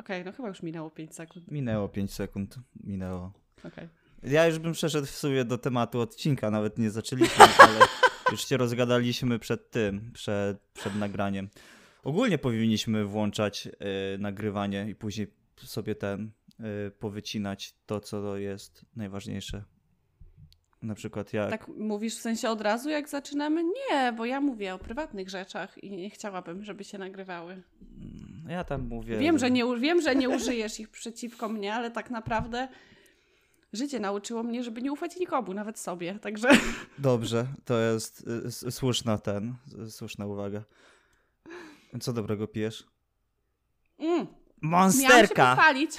Okej, no chyba już minęło 5 sekund. Minęło 5 sekund. Minęło. Okej. Ja już bym przeszedł w sumie do tematu odcinka, nawet nie zaczęliśmy, ale już się rozgadaliśmy przed tym, przed, przed nagraniem. Ogólnie powinniśmy włączać y, nagrywanie i później sobie ten y, powycinać to, co jest najważniejsze. Na przykład jak. Tak mówisz w sensie od razu, jak zaczynamy? Nie, bo ja mówię o prywatnych rzeczach i nie chciałabym, żeby się nagrywały. Ja tam mówię. Wiem, że nie, wiem, że nie użyjesz ich przeciwko mnie, ale tak naprawdę życie nauczyło mnie, żeby nie ufać nikomu, nawet sobie. Także Dobrze, to jest y, słuszna ten, s- słuszna uwaga. Co dobrego pijesz? mm, miałam się Monsterka! pochwalić.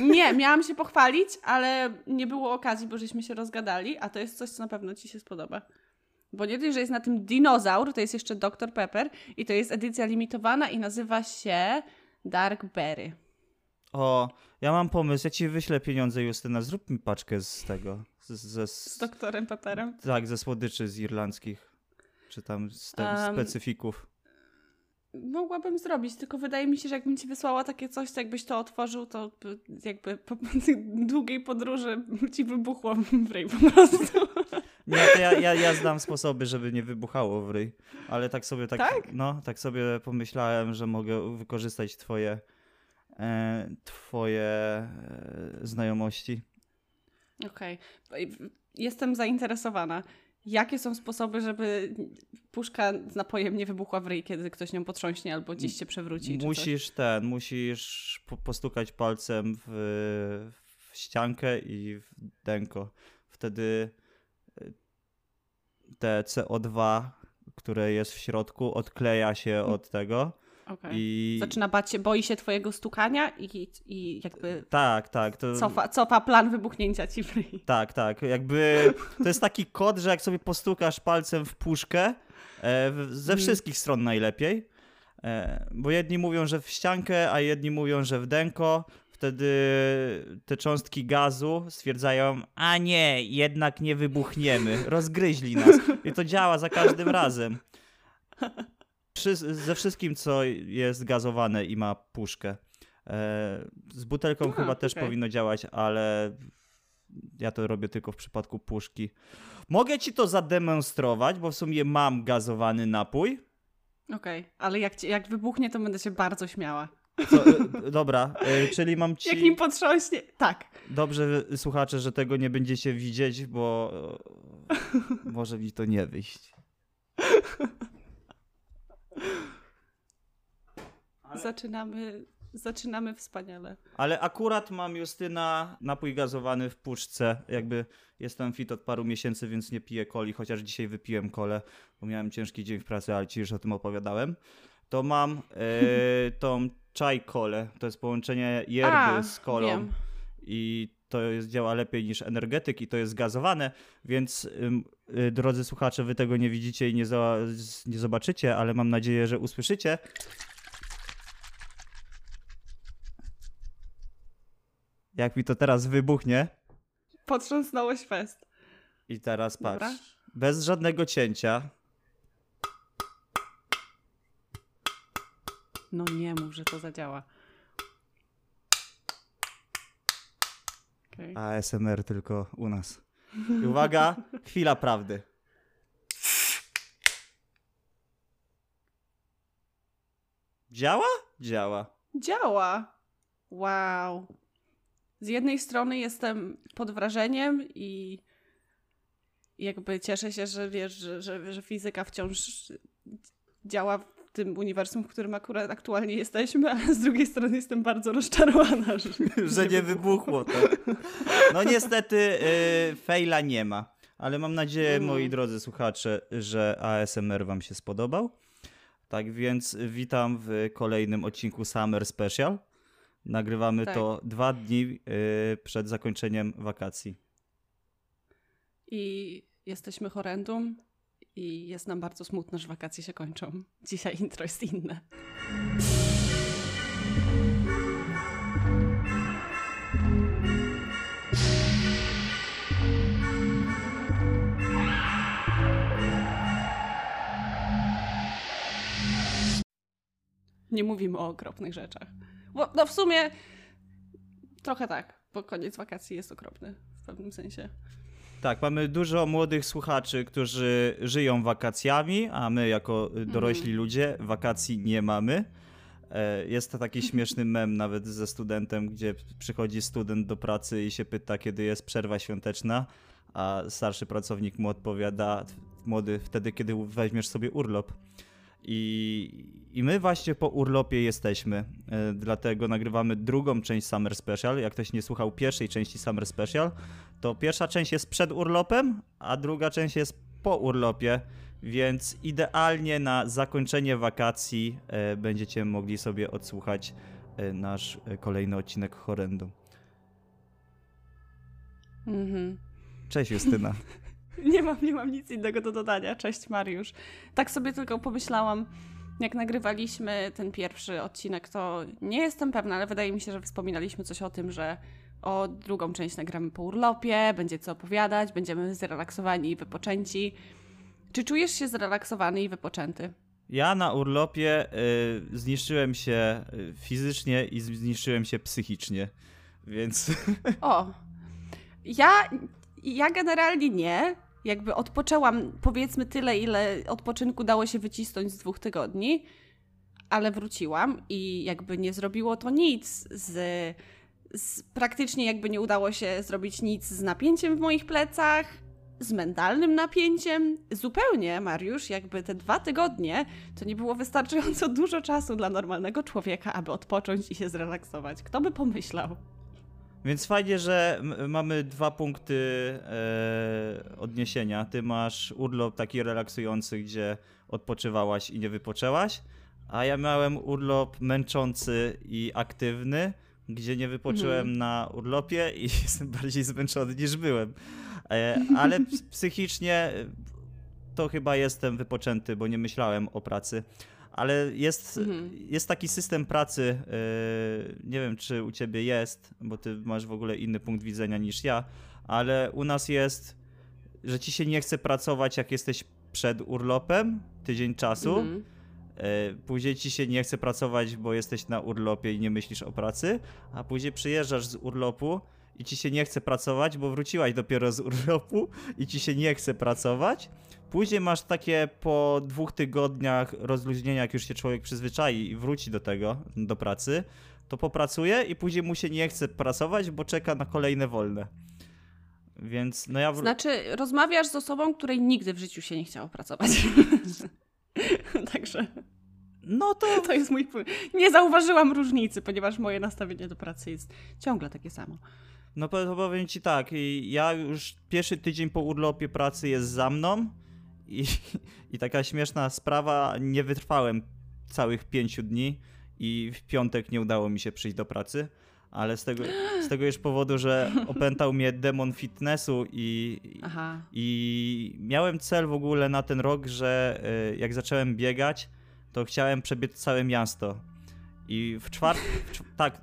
Nie, miałam się pochwalić, ale nie było okazji, bo żeśmy się rozgadali, a to jest coś, co na pewno ci się spodoba. Bo nie dość, że jest na tym dinozaur, to jest jeszcze Dr. Pepper i to jest edycja limitowana i nazywa się Dark Berry. O, ja mam pomysł, ja ci wyślę pieniądze, Justyna, zrób mi paczkę z tego, z, ze, Z doktorem Pepperem. tak, ze słodyczy z irlandzkich, czy tam z tam Em, specyfików. Mogłabym zrobić, tylko wydaje mi się, że jakbym ci wysłała takie coś, to jakbyś to otworzył, to by jakby po długiej podróży ci wybuchło w ryj po prostu. Nie, to ja, ja, ja znam sposoby, żeby nie wybuchało w ryj, ale tak sobie tak, Tak? no, tak sobie pomyślałem, że mogę wykorzystać twoje, e, twoje e, znajomości. Okej. Jestem zainteresowana. Jakie są sposoby, żeby puszka z napojem nie wybuchła w ryj, kiedy ktoś nią potrząśnie albo gdzieś się przewróci? Musisz ten, musisz po, postukać palcem w, w ściankę i w denko. Wtedy y, te CO2, które jest w środku, odkleja się od tego Okej. i Zaczyna bać się, boi się twojego stukania i, i jakby tak, tak, to cofa, cofa plan wybuchnięcia ci w ryj. tak, tak, jakby to jest taki kod, że jak sobie postukasz palcem w puszkę, e, ze Mhm. wszystkich stron najlepiej, e, bo jedni mówią, że w ściankę, a jedni mówią, że w denko, wtedy te cząstki gazu stwierdzają, a nie, jednak nie wybuchniemy, rozgryźli nas. I to działa za każdym razem. Wszy- ze wszystkim, co jest gazowane i ma puszkę. E, z butelką chyba też okej. powinno działać, ale ja to robię tylko w przypadku puszki. Mogę ci to zademonstrować, bo w sumie mam gazowany napój. Okej, ale jak, jak wybuchnie, to będę się bardzo śmiała. Co, e, dobra, e, czyli mam ci... Jak nim potrząśnie. Tak. Dobrze, e, słuchacze, że tego nie będziecie widzieć, bo może mi to nie wyjść. Zaczynamy, zaczynamy wspaniale. Ale akurat mam Justyna napój gazowany w puszce. Jakby jestem fit od paru miesięcy, więc nie piję coli, chociaż dzisiaj wypiłem kolę, bo miałem ciężki dzień w pracy, ale ci już o tym opowiadałem. To mam e, tą czaj kolę. To jest połączenie yerby A, z kolą. wiem. I to jest, działa lepiej niż energetyk i to jest gazowane, więc ym, y, drodzy słuchacze, wy tego nie widzicie i nie, za, nie zobaczycie, ale mam nadzieję, że usłyszycie. Jak mi to teraz wybuchnie. Potrząsnąłeś fest. I teraz patrz. Dobra. Bez żadnego cięcia. No nie mów, że to zadziała. Okej. ASMR tylko u nas. I uwaga, chwila prawdy. Działa? Działa. Działa. Wow. Z jednej strony jestem pod wrażeniem i jakby cieszę się, że wiesz, że, że, że fizyka wciąż działa tym uniwersum, w którym akurat aktualnie jesteśmy, ale z drugiej strony jestem bardzo rozczarowana, że, że nie wybuchło to. No niestety y, faila nie ma. Ale mam nadzieję, Mhm. moi drodzy słuchacze, że ASMR wam się spodobał. Tak więc witam w kolejnym odcinku Summer Special. Nagrywamy Tak. to dwa dni y, przed zakończeniem wakacji. I jesteśmy horrendum i jest nam bardzo smutno, że wakacje się kończą. Dzisiaj intro jest inne. Nie mówimy o okropnych rzeczach. Bo, no w sumie trochę tak, bo koniec wakacji jest okropny w pewnym sensie. Tak, mamy dużo młodych słuchaczy, którzy żyją wakacjami, a my jako dorośli mm. ludzie wakacji nie mamy. E, jest to taki śmieszny mem nawet ze studentem, gdzie przychodzi student do pracy i się pyta, kiedy jest przerwa świąteczna, a starszy pracownik mu odpowiada, młody, wtedy, kiedy weźmiesz sobie urlop. I, I my właśnie po urlopie jesteśmy, e, dlatego nagrywamy drugą część Summer Special. Jak ktoś nie słuchał pierwszej części Summer Special, to pierwsza część jest przed urlopem, a druga część jest po urlopie, więc idealnie na zakończenie wakacji e, będziecie mogli sobie odsłuchać e, nasz kolejny odcinek Horrendum. Mhm. Cześć Justyna. nie mam, nie mam nic innego do dodania. Cześć Mariusz. Tak sobie tylko pomyślałam, jak nagrywaliśmy ten pierwszy odcinek, to nie jestem pewna, ale wydaje mi się, że wspominaliśmy coś o tym, że o drugą część nagramy po urlopie, będzie co opowiadać, będziemy zrelaksowani i wypoczęci. Czy czujesz się zrelaksowany i wypoczęty? Ja na urlopie y, zniszczyłem się y, fizycznie i zniszczyłem się psychicznie, więc... O, ja, ja generalnie nie. Jakby odpoczęłam powiedzmy tyle, ile odpoczynku dało się wycisnąć z dwóch tygodni, ale wróciłam i jakby nie zrobiło to nic z z, praktycznie jakby nie udało się zrobić nic z napięciem w moich plecach, z mentalnym napięciem. Zupełnie, Mariusz, jakby te dwa tygodnie to nie było wystarczająco dużo czasu dla normalnego człowieka, aby odpocząć i się zrelaksować. Kto by pomyślał? Więc fajnie, że mamy dwa punkty e, odniesienia. Ty masz urlop taki relaksujący, gdzie odpoczywałaś i nie wypoczęłaś, a ja miałem urlop męczący i aktywny, gdzie nie wypocząłem mhm. na urlopie i jestem bardziej zmęczony niż byłem. E, ale psychicznie to chyba jestem wypoczęty, bo nie myślałem o pracy. Ale jest, mhm. jest taki system pracy, e, nie wiem czy u ciebie jest, bo ty masz w ogóle inny punkt widzenia niż ja, ale u nas jest, że ci się nie chce pracować, jak jesteś przed urlopem, tydzień czasu. Mhm E, później ci się nie chce pracować, bo jesteś na urlopie i nie myślisz o pracy, a później przyjeżdżasz z urlopu i ci się nie chce pracować, bo wróciłaś dopiero z urlopu i ci się nie chce pracować. Później masz takie po dwóch tygodniach rozluźnienia, jak już się człowiek przyzwyczai i wróci do tego, do pracy, to popracuje i później mu się nie chce pracować, bo czeka na kolejne wolne. Więc no ja. Znaczy, rozmawiasz z osobą, której nigdy w życiu się nie chciało pracować. Także. No to. To jest mój. Nie zauważyłam różnicy, ponieważ moje nastawienie do pracy jest ciągle takie samo. No to powiem ci tak, ja już pierwszy tydzień po urlopie pracy jest za mną i, i taka śmieszna sprawa, nie wytrwałem całych pięciu dni i w piątek nie udało mi się przyjść do pracy ale z tego, z tego już powodu, że opętał mnie demon fitnessu i, i miałem cel w ogóle na ten rok, że y, jak zacząłem biegać, to chciałem przebiec całe miasto. I w czwartek. Tak,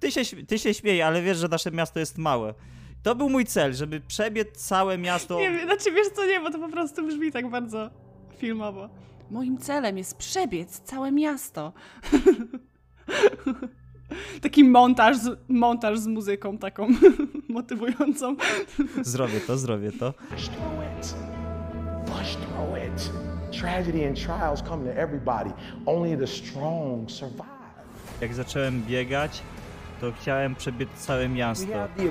ty, się, ty się śmieje, ale wiesz, że nasze miasto jest małe. To był mój cel, żeby przebiec całe miasto. Nie, znaczy wiesz co, nie, bo to po prostu brzmi tak bardzo filmowo. Moim celem jest przebiec całe miasto. Taki montaż, montaż z muzyką taką motywującą. Zrobię to, zrobię to. Tragedy and trials come to everybody. Only the strong survive. Jak zacząłem biegać, to chciałem przebiec całe miasto. To.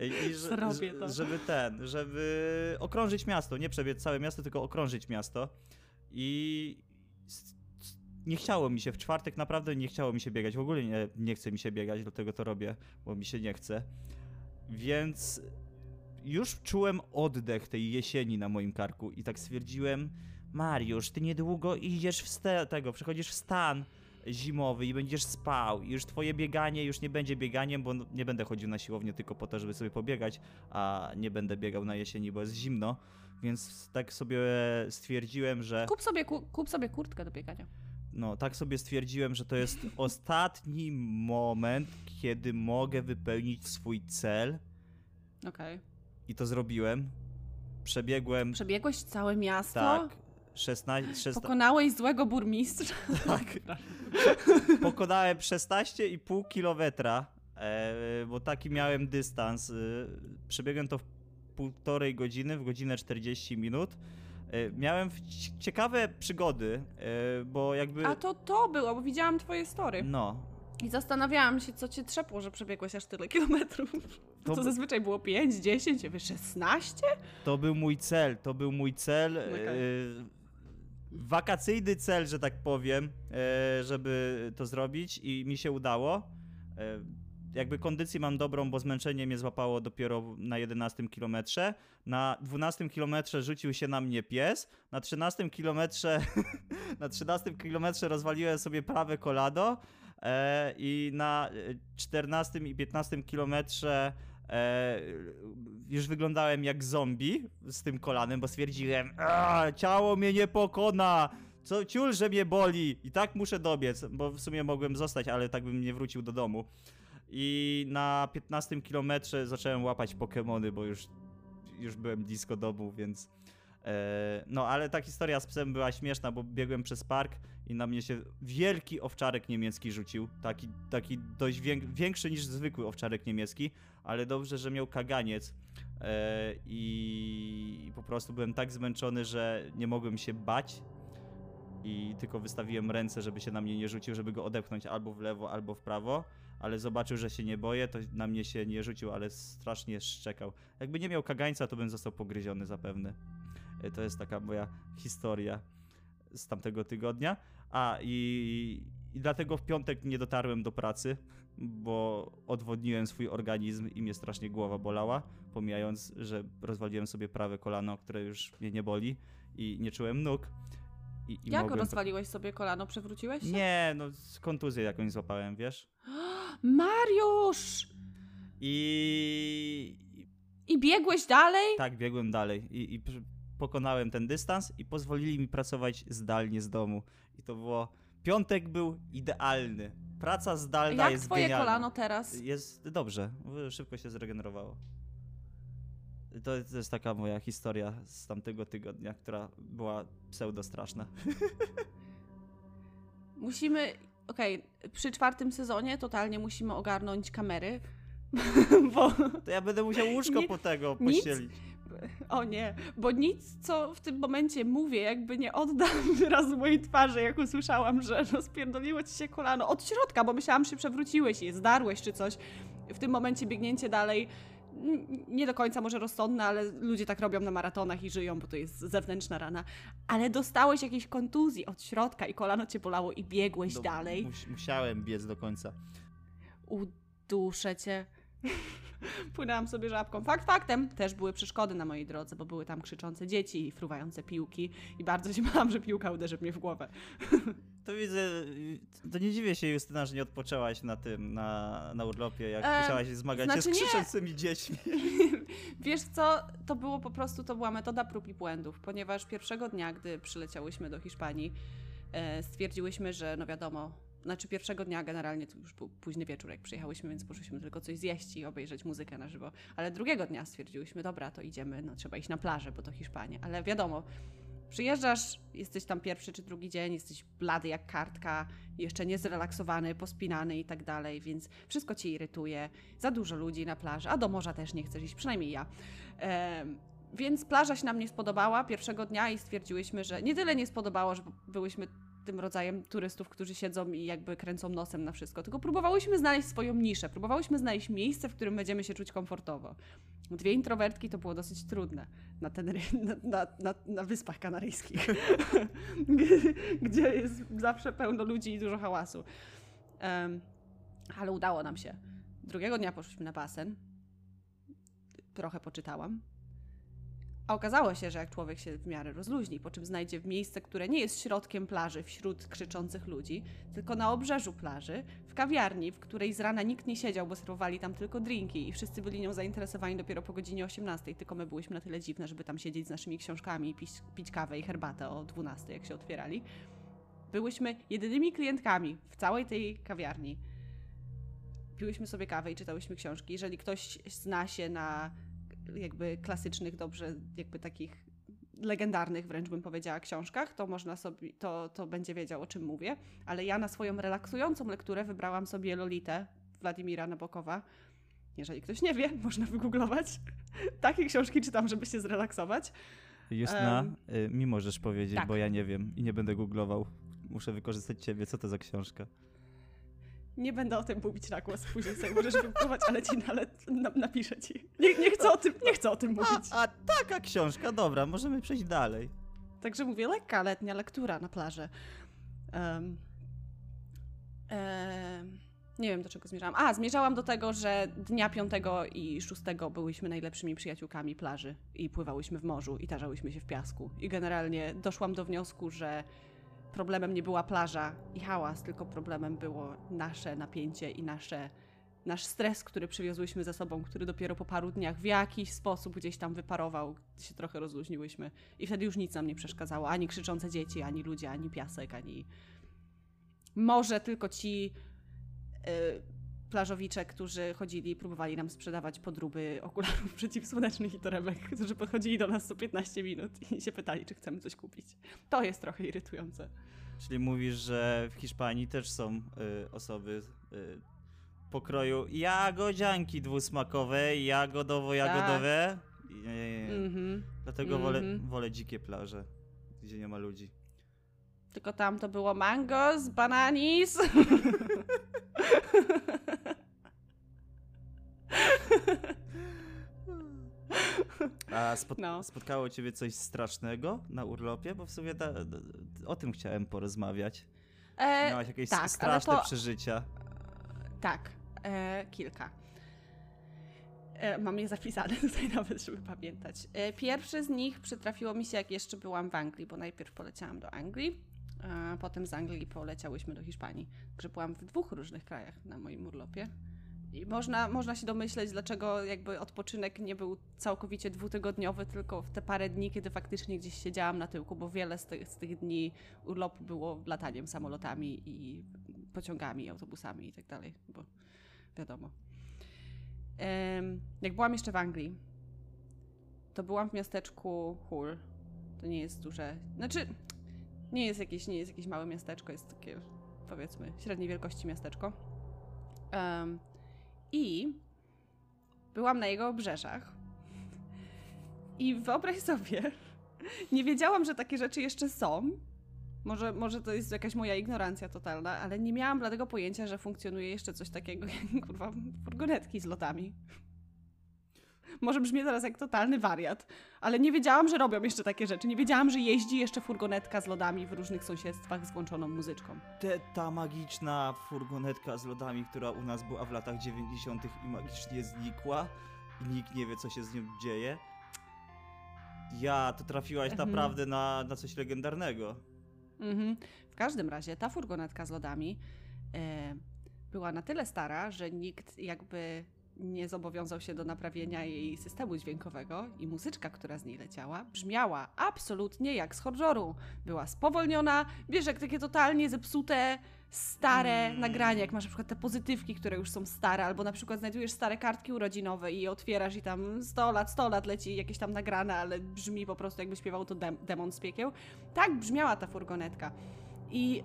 I, że, żeby ten, żeby okrążyć miasto, nie przebiec całe miasto, tylko okrążyć miasto. I nie chciało mi się w czwartek, naprawdę nie chciało mi się biegać. W ogóle nie, nie chce mi się biegać, dlatego to robię, bo mi się nie chce. Więc już czułem oddech tej jesieni na moim karku i tak stwierdziłem, Mariusz, ty niedługo idziesz w tego, przechodzisz w stan zimowy i będziesz spał i już twoje bieganie już nie będzie bieganiem, bo nie będę chodził na siłownię tylko po to, żeby sobie pobiegać, a nie będę biegał na jesieni, bo jest zimno, więc tak sobie stwierdziłem, że... Kup sobie, kup sobie kurtkę do biegania. No, tak sobie stwierdziłem, że to jest ostatni moment, kiedy mogę wypełnić swój cel. Okej. Okay. I to zrobiłem. Przebiegłem. Przebiegłeś całe miasto? Tak. 16, 16 Pokonałeś złego burmistrza? tak. Pokonałem 16,5 kilometra, e, bo taki miałem dystans. E, przebiegłem to w półtorej godziny, w godzinę 40 minut. E, miałem ciekawe przygody, bo jakby... A to to było, bo widziałam twoje story. No, I zastanawiałam się, co cię trzepło, że przebiegłeś aż tyle kilometrów. To To, zazwyczaj było 5, 10, a wy 16? to był mój cel, to był mój cel. Okej. Wakacyjny cel, że tak powiem, e, żeby to zrobić i mi się udało. E, jakby kondycję mam dobrą, bo zmęczenie mnie złapało dopiero na 11 kilometrze. Na 12 kilometrze rzucił się na mnie pies. Na 13 kilometrze, na 13 kilometrze rozwaliłem sobie prawe kolano. E, I na e, 14 i 15 kilometrze e, już wyglądałem jak zombie z tym kolanem, bo stwierdziłem, "A, ciało mnie nie pokona, co ciul, że mnie boli i tak muszę dobiec, bo w sumie mogłem zostać, ale tak bym nie wrócił do domu. I na 15 kilometrze zacząłem łapać Pokemony, bo już, już byłem blisko domu, więc... E, no, ale ta historia z psem była śmieszna, bo biegłem przez park i na mnie się wielki owczarek niemiecki rzucił. Taki, taki dość większy niż zwykły owczarek niemiecki, ale dobrze, że miał kaganiec. E, I po prostu byłem tak zmęczony, że nie mogłem się bać. I tylko wystawiłem ręce, żeby się na mnie nie rzucił, żeby go odepchnąć albo w lewo, albo w prawo. Ale zobaczył, że się nie boję, to na mnie się nie rzucił, ale strasznie szczekał. Jakby nie miał kagańca, to bym został pogryziony zapewne. E, To jest taka moja historia z tamtego tygodnia. A i, i dlatego w piątek nie dotarłem do pracy, bo odwodniłem swój organizm i mnie strasznie głowa bolała, pomijając, że rozwaliłem sobie prawe kolano, które już mnie nie boli i nie czułem nóg. I, i Jak mogłem... rozwaliłeś sobie kolano? Przewróciłeś się? Nie, no z kontuzję jakąś złapałem, wiesz? Mariusz! I, I biegłeś dalej? Tak, biegłem dalej i, i pokonałem ten dystans i pozwolili mi pracować zdalnie z domu. I to było. Piątek był idealny. Praca zdalna Jak jest twoje genialna. kolano teraz? Jest dobrze, szybko się zregenerowało. To, to jest taka moja historia z tamtego tygodnia, która była pseudo straszna. Musimy, okej, przy czwartym sezonie totalnie musimy ogarnąć kamery, bo, To ja będę musiał łóżko Nie- po tego nic. Pościelić. o nie, bo nic, co w tym momencie mówię, jakby nie odda wyrazu mojej twarzy, jak usłyszałam, że rozpierdoliło ci się kolano od środka, bo myślałam, że przewróciłeś je, zdarłeś czy coś. W tym momencie biegnięcie dalej, nie do końca może rozsądne, ale ludzie tak robią na maratonach i żyją, bo to jest zewnętrzna rana. Ale dostałeś jakiejś kontuzji od środka i kolano cię bolało i biegłeś No, dalej. mus- musiałem biec do końca. Uduszę cię. Płynęłam sobie żabką. Fakt faktem, też były przeszkody na mojej drodze, bo były tam krzyczące dzieci i fruwające piłki i bardzo się bałam, że piłka uderzy mnie w głowę. To widzę, to nie dziwię się Justyna, że nie odpoczęłaś na tym, na, na urlopie, jak E, musiałaś zmagać się z znaczy nie. krzyczącymi dziećmi. Wiesz co, to było po prostu, to była metoda prób i błędów, ponieważ pierwszego dnia, gdy przyleciałyśmy do Hiszpanii, e, stwierdziłyśmy, że no wiadomo, znaczy pierwszego dnia generalnie to już był późny wieczór, jak przyjechałyśmy, więc poszliśmy tylko coś zjeść i obejrzeć muzykę na żywo. Ale drugiego dnia stwierdziłyśmy, dobra, to idziemy, no trzeba iść na plażę, bo to Hiszpania. Ale wiadomo, przyjeżdżasz, jesteś tam pierwszy czy drugi dzień, jesteś blady jak kartka, jeszcze niezrelaksowany, pospinany i tak dalej, więc wszystko cię irytuje. Za dużo ludzi na plaży, a do morza też nie chcesz iść, przynajmniej ja. Em, więc plaża się nam nie spodobała pierwszego dnia i stwierdziłyśmy, że nie tyle nie spodobało, że byłyśmy tym rodzajem turystów, którzy siedzą i jakby kręcą nosem na wszystko, tylko próbowałyśmy znaleźć swoją niszę, próbowałyśmy znaleźć miejsce, w którym będziemy się czuć komfortowo. Dwie introwertki to było dosyć trudne na, Tenery- na, na, na, na Wyspach Kanaryjskich, gdzie jest zawsze pełno ludzi i dużo hałasu. Em, ale udało nam się. Drugiego dnia poszliśmy na basen. Trochę poczytałam. Okazało się, że jak człowiek się w miarę rozluźni, po czym znajdzie w miejsce, które nie jest środkiem plaży, wśród krzyczących ludzi, tylko na obrzeżu plaży, w kawiarni, w której z rana nikt nie siedział, bo serwowali tam tylko drinki i wszyscy byli nią zainteresowani dopiero po godzinie 18, tylko my byliśmy na tyle dziwne, żeby tam siedzieć z naszymi książkami i pić, pić kawę i herbatę o 12, jak się otwierali. Byłyśmy jedynymi klientkami w całej tej kawiarni. Piłyśmy sobie kawę i czytałyśmy książki. Jeżeli ktoś zna się na jakby klasycznych, dobrze, jakby takich legendarnych wręcz bym powiedziała książkach, to można sobie, to, to będzie wiedział o czym mówię, ale ja na swoją relaksującą lekturę wybrałam sobie Lolitę Władimira Nabokowa. Jeżeli ktoś nie wie, można wygooglować. Takie książki czytam, żeby się zrelaksować. Justyna, um, mi możesz powiedzieć, tak. bo ja nie wiem i nie będę googlował. Muszę wykorzystać ciebie. Co to za książka? Nie będę o tym mówić na głos, później sobie możesz wypływać, ale ci na, na, napiszę ci. Nie, nie, chcę o tym, nie chcę o tym mówić. A, a taka książka, dobra, możemy przejść dalej. Także mówię, lekka letnia lektura na plaży. Um, um, nie wiem, do czego zmierzałam. A, zmierzałam do tego, że dnia 5 i 6 byłyśmy najlepszymi przyjaciółkami plaży i pływałyśmy w morzu i tarzałyśmy się w piasku. I generalnie doszłam do wniosku, że problemem nie była plaża i hałas, tylko problemem było nasze napięcie i nasze, nasz stres, który przywiozłyśmy ze sobą, który dopiero po paru dniach w jakiś sposób gdzieś tam wyparował, gdy się trochę rozluźniłyśmy. I wtedy już nic nam nie przeszkadzało. Ani krzyczące dzieci, ani ludzie, ani piasek, ani... Może tylko ci Y, plażowicze, którzy chodzili i próbowali nam sprzedawać podróby okularów przeciwsłonecznych i torebek, którzy podchodzili do nas co 15 minut i się pytali, czy chcemy coś kupić. To jest trochę irytujące. Czyli mówisz, że w Hiszpanii też są y, osoby y, pokroju jagodzianki dwusmakowe, jagodowo-jagodowe. Tak. Mm -hmm. Dlatego mm -hmm. wolę, mhm. wolę dzikie plaże, gdzie nie ma ludzi. Tylko tam to było mangos, bananis. A spot no. spotkało ciebie coś strasznego na urlopie? Bo w sumie ta, o tym chciałem porozmawiać. E, Miałaś jakieś tak, straszne to... przeżycia? Tak, e, kilka. E, mam je zapisane tutaj nawet, żeby pamiętać. E, pierwszy z nich przytrafiło mi się, jak jeszcze byłam w Anglii, bo najpierw poleciałam do Anglii a potem z Anglii poleciałyśmy do Hiszpanii. Także byłam w dwóch różnych krajach na moim urlopie. I można, można się domyśleć, dlaczego jakby odpoczynek nie był całkowicie dwutygodniowy, tylko w te parę dni, kiedy faktycznie gdzieś siedziałam na tyłku, bo wiele z tych, z tych dni urlopu było lataniem samolotami i pociągami, autobusami i tak dalej, bo wiadomo. Jak byłam jeszcze w Anglii, to byłam w miasteczku Hull. To nie jest duże. Znaczy, nie jest jakieś, nie jest jakieś małe miasteczko, jest takie powiedzmy średniej wielkości miasteczko. I byłam na jego obrzeżach. I wyobraź sobie, nie wiedziałam, że takie rzeczy jeszcze są. Może, może to jest jakaś moja ignorancja totalna, ale nie miałam dlatego pojęcia, że funkcjonuje jeszcze coś takiego jak kurwa furgonetki z lotami. Może brzmi teraz jak totalny wariat, ale nie wiedziałam, że robią jeszcze takie rzeczy. Nie wiedziałam, że jeździ jeszcze furgonetka z lodami w różnych sąsiedztwach z włączoną muzyczką. Te, ta magiczna furgonetka z lodami, która u nas była w latach 90. i magicznie znikła i nikt nie wie, co się z nią dzieje. Ja, to trafiłaś mhm. naprawdę na, na coś legendarnego. Mhm. W każdym razie ta furgonetka z lodami e, była na tyle stara, że nikt jakby nie zobowiązał się do naprawienia jej systemu dźwiękowego i muzyczka, która z niej leciała, brzmiała absolutnie jak z horroru. Była spowolniona, wiesz, jak takie totalnie zepsute, stare mm. nagrania, jak masz na przykład te pozytywki, które już są stare, albo na przykład znajdujesz stare kartki urodzinowe i je otwierasz i tam 100 lat, 100 lat leci jakieś tam nagrane, ale brzmi po prostu jakby śpiewał to dem demon z piekieł. Tak brzmiała ta furgonetka. I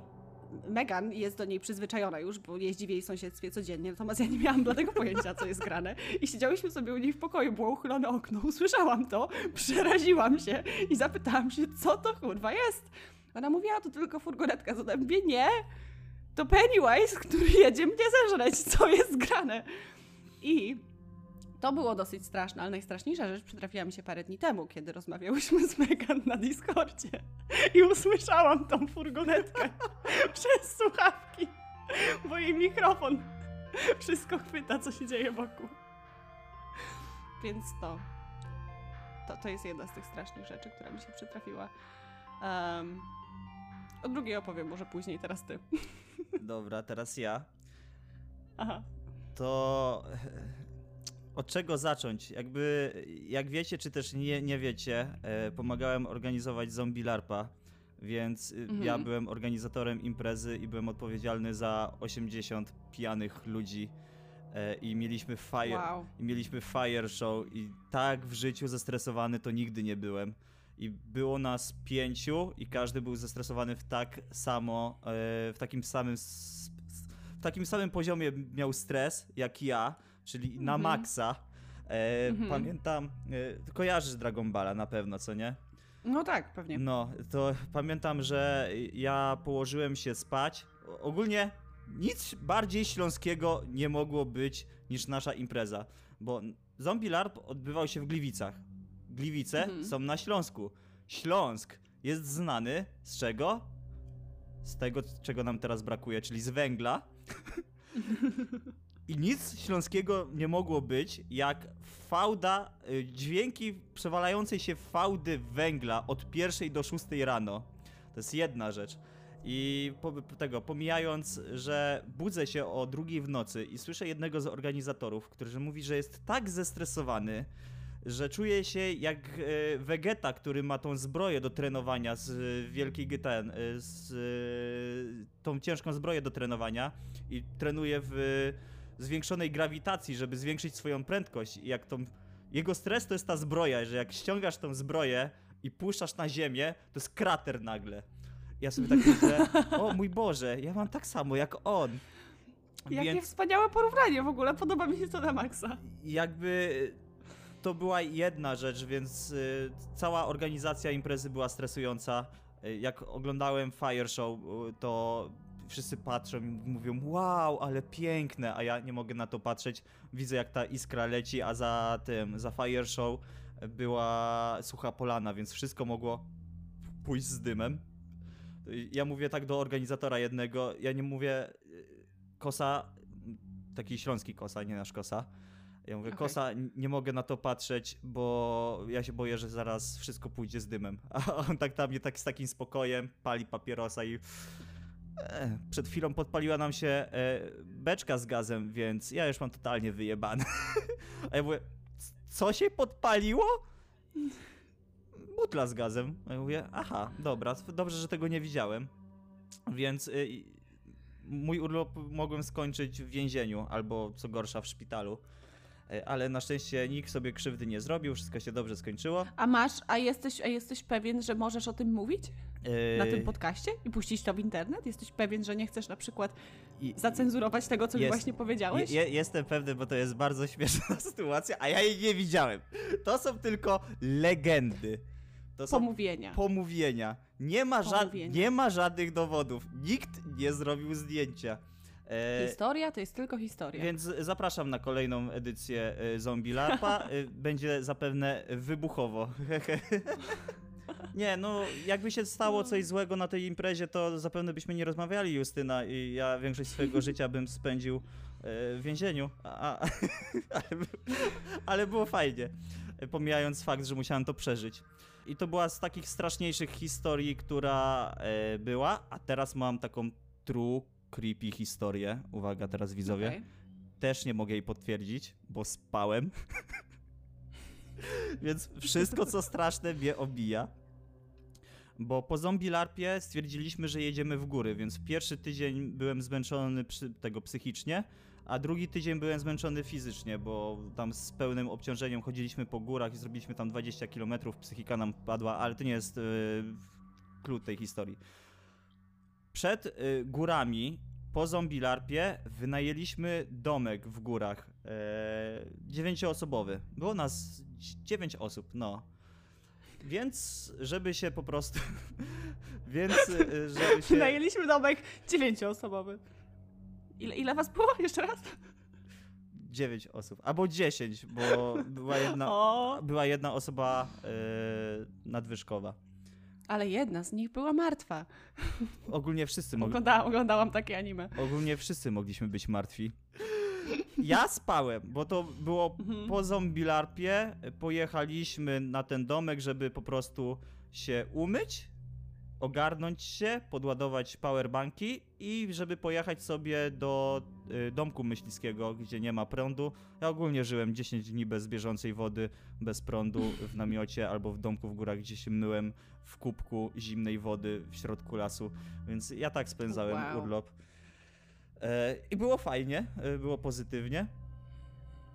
Megan jest do niej przyzwyczajona już, bo jeździ w jej sąsiedztwie codziennie, natomiast ja nie miałam bladego pojęcia, co jest grane. I siedziałyśmy sobie u niej w pokoju, było uchylone okno, usłyszałam to, przeraziłam się i zapytałam się, co to kurwa jest. Ona mówiła, to tylko furgonetka z odębie. Nie, to Pennywise, który jedzie mnie zeżreć, co jest grane. I to było dosyć straszne, ale najstraszniejsza rzecz przytrafiła mi się parę dni temu, kiedy rozmawiałyśmy z Megan na Discordzie i usłyszałam tą furgonetkę przez słuchawki, bo jej mikrofon wszystko chwyta, co się dzieje wokół. Więc to, to, to jest jedna z tych strasznych rzeczy, która mi się przytrafiła. Um, o drugiej opowiem może później, teraz ty. Dobra, teraz ja. Aha. To od czego zacząć? Jakby, jak wiecie, czy też nie, nie wiecie, e, pomagałem organizować Zombie LARPa, więc y, mhm. ja byłem organizatorem imprezy i byłem odpowiedzialny za 80 pijanych ludzi e, i mieliśmy fire, wow. i mieliśmy fire show i tak w życiu zestresowany to nigdy nie byłem. i było nas pięciu i każdy był zestresowany w tak samo, e, w takim samym w takim samym poziomie miał stres jak ja, czyli na Mhm. maksa. E, Mhm. Pamiętam, e, kojarzysz Dragon Balla na pewno, co nie? No tak, pewnie. No, to pamiętam, że ja położyłem się spać. Ogólnie nic bardziej śląskiego nie mogło być niż nasza impreza, bo Zombie LARP odbywał się w Gliwicach. Gliwice Mhm. są na Śląsku. Śląsk jest znany z czego? Z tego, czego nam teraz brakuje, czyli z węgla. I nic śląskiego nie mogło być, jak fałda, y, dźwięki przewalającej się fałdy węgla od pierwszej do szóstej rano. To jest jedna rzecz. I po, tego, pomijając, że budzę się o drugiej w nocy i słyszę jednego z organizatorów, który mówi, że jest tak zestresowany, że czuje się jak e, Vegeta, który ma tą zbroję do trenowania z e, wielkiej GTA, e, z tą ciężką zbroję do trenowania i trenuje w zwiększonej grawitacji, żeby zwiększyć swoją prędkość. I jak tą, jego stres to jest ta zbroja, że jak ściągasz tą zbroję i puszczasz na ziemię, to jest krater nagle. Ja sobie tak myślę, o mój Boże, ja mam tak samo jak on. Jakie wspaniałe porównanie w ogóle, podoba mi się to na maksa. jakby to była jedna rzecz, więc y, cała organizacja imprezy była stresująca. Y, jak oglądałem Fire Show, y, to wszyscy patrzą i mówią wow, ale piękne, a ja nie mogę na to patrzeć. Widzę jak ta iskra leci, a za tym, za Fire Show była sucha polana, więc wszystko mogło pójść z dymem. Ja mówię tak do organizatora jednego, ja nie mówię y, kosa, taki śląski kosa, nie nasz kosa. Ja mówię, Okej. kosa, nie mogę na to patrzeć, bo ja się boję, że zaraz wszystko pójdzie z dymem. A on tak tam mnie tak z takim spokojem pali papierosa i przed chwilą podpaliła nam się e, beczka z gazem, więc ja już mam totalnie wyjebane. A ja mówię, "C- co się podpaliło? Butla z gazem. A ja mówię, aha, dobra, dobrze, że tego nie widziałem. Więc y, mój urlop mogłem skończyć w więzieniu, albo co gorsza w szpitalu. E, Ale na szczęście nikt sobie krzywdy nie zrobił, wszystko się dobrze skończyło. A masz, a jesteś, a jesteś pewien, że możesz o tym mówić na E, tym podcaście i puścić to w internet? Jesteś pewien, że nie chcesz na przykład zacenzurować tego, co mi Jest. właśnie powiedziałeś? Je, je, jestem pewny, bo to jest bardzo śmieszna sytuacja, a ja jej nie widziałem. To są tylko legendy. To są Pomówienia. pomówienia. Nie ma, Pomówienia. nie ma żadnych dowodów. Nikt nie zrobił zdjęcia. E, Historia to jest tylko historia. Więc zapraszam na kolejną edycję y, Zombie Larpa. Y, Będzie zapewne wybuchowo. Nie, no jakby się stało coś złego na tej imprezie, to zapewne byśmy nie rozmawiali, Justyna, i ja większość swojego życia bym spędził w więzieniu, a, a, ale, ale było fajnie, pomijając fakt, że musiałem to przeżyć. I to była z takich straszniejszych historii, która e, była, a teraz mam taką true creepy historię. Uwaga, teraz widzowie. Okej. Też nie mogę jej potwierdzić, bo spałem. Więc wszystko, co straszne, mnie obija. Bo po zombie larpie stwierdziliśmy, że jedziemy w góry, więc pierwszy tydzień byłem zmęczony tego psychicznie, a drugi tydzień byłem zmęczony fizycznie, bo tam z pełnym obciążeniem chodziliśmy po górach i zrobiliśmy tam 20 km, psychika nam padła, ale to nie jest yy, tej historii. Przed y, górami, po zombie larpie, wynajęliśmy domek w górach. E, dziewięcioosobowy. Było nas dziewięć osób, no. Więc, żeby się po prostu. Więc, y, żeby się. Wynajęliśmy domek dziewięcioosobowy. Ile, ile was było? Jeszcze raz? Dziewięć osób. Albo dziesięć, bo była jedna, O, była jedna osoba y, nadwyżkowa. Ale jedna z nich była martwa. Ogólnie wszyscy mogli. Oglądałam, oglądałam takie anime. Ogólnie wszyscy mogliśmy być martwi. Ja spałem, bo to było Mhm. po zombie larpie. Pojechaliśmy na ten domek, żeby po prostu się umyć, ogarnąć się, podładować powerbanki i żeby pojechać sobie do y, domku myśliwskiego, gdzie nie ma prądu. Ja ogólnie żyłem 10 dni bez bieżącej wody, bez prądu w namiocie albo w domku w górach, gdzie się myłem w kubku zimnej wody w środku lasu, więc ja tak spędzałem Wow. urlop. E, I było fajnie, e, było pozytywnie.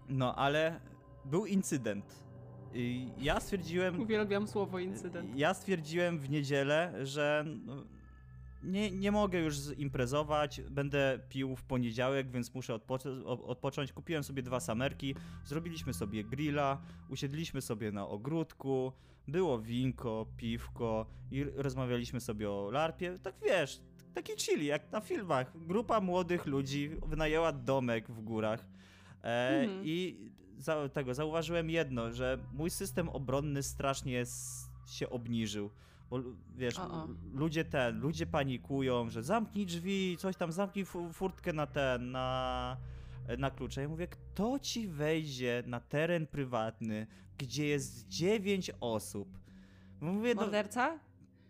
No, ale był incydent. Ja stwierdziłem... Uwielbiam słowo incydent. Ja stwierdziłem w niedzielę, że no, nie, nie mogę już imprezować, będę pił w poniedziałek, więc muszę odpoc- odpocząć. Kupiłem sobie dwa samerki, zrobiliśmy sobie grilla, usiedliśmy sobie na ogródku, było winko, piwko i rozmawialiśmy sobie o larpie. Tak wiesz, taki chilli, jak na filmach. Grupa młodych ludzi wynajęła domek w górach. E, mhm. I za, tego zauważyłem jedno, że mój system obronny strasznie się obniżył. Bo wiesz, o -o. ludzie ten, ludzie panikują, że zamknij drzwi, coś tam, zamknij furtkę na ten, na, na klucze. Ja mówię, kto ci wejdzie na teren prywatny, gdzie jest dziewięć osób? Mówię, no- Morderca?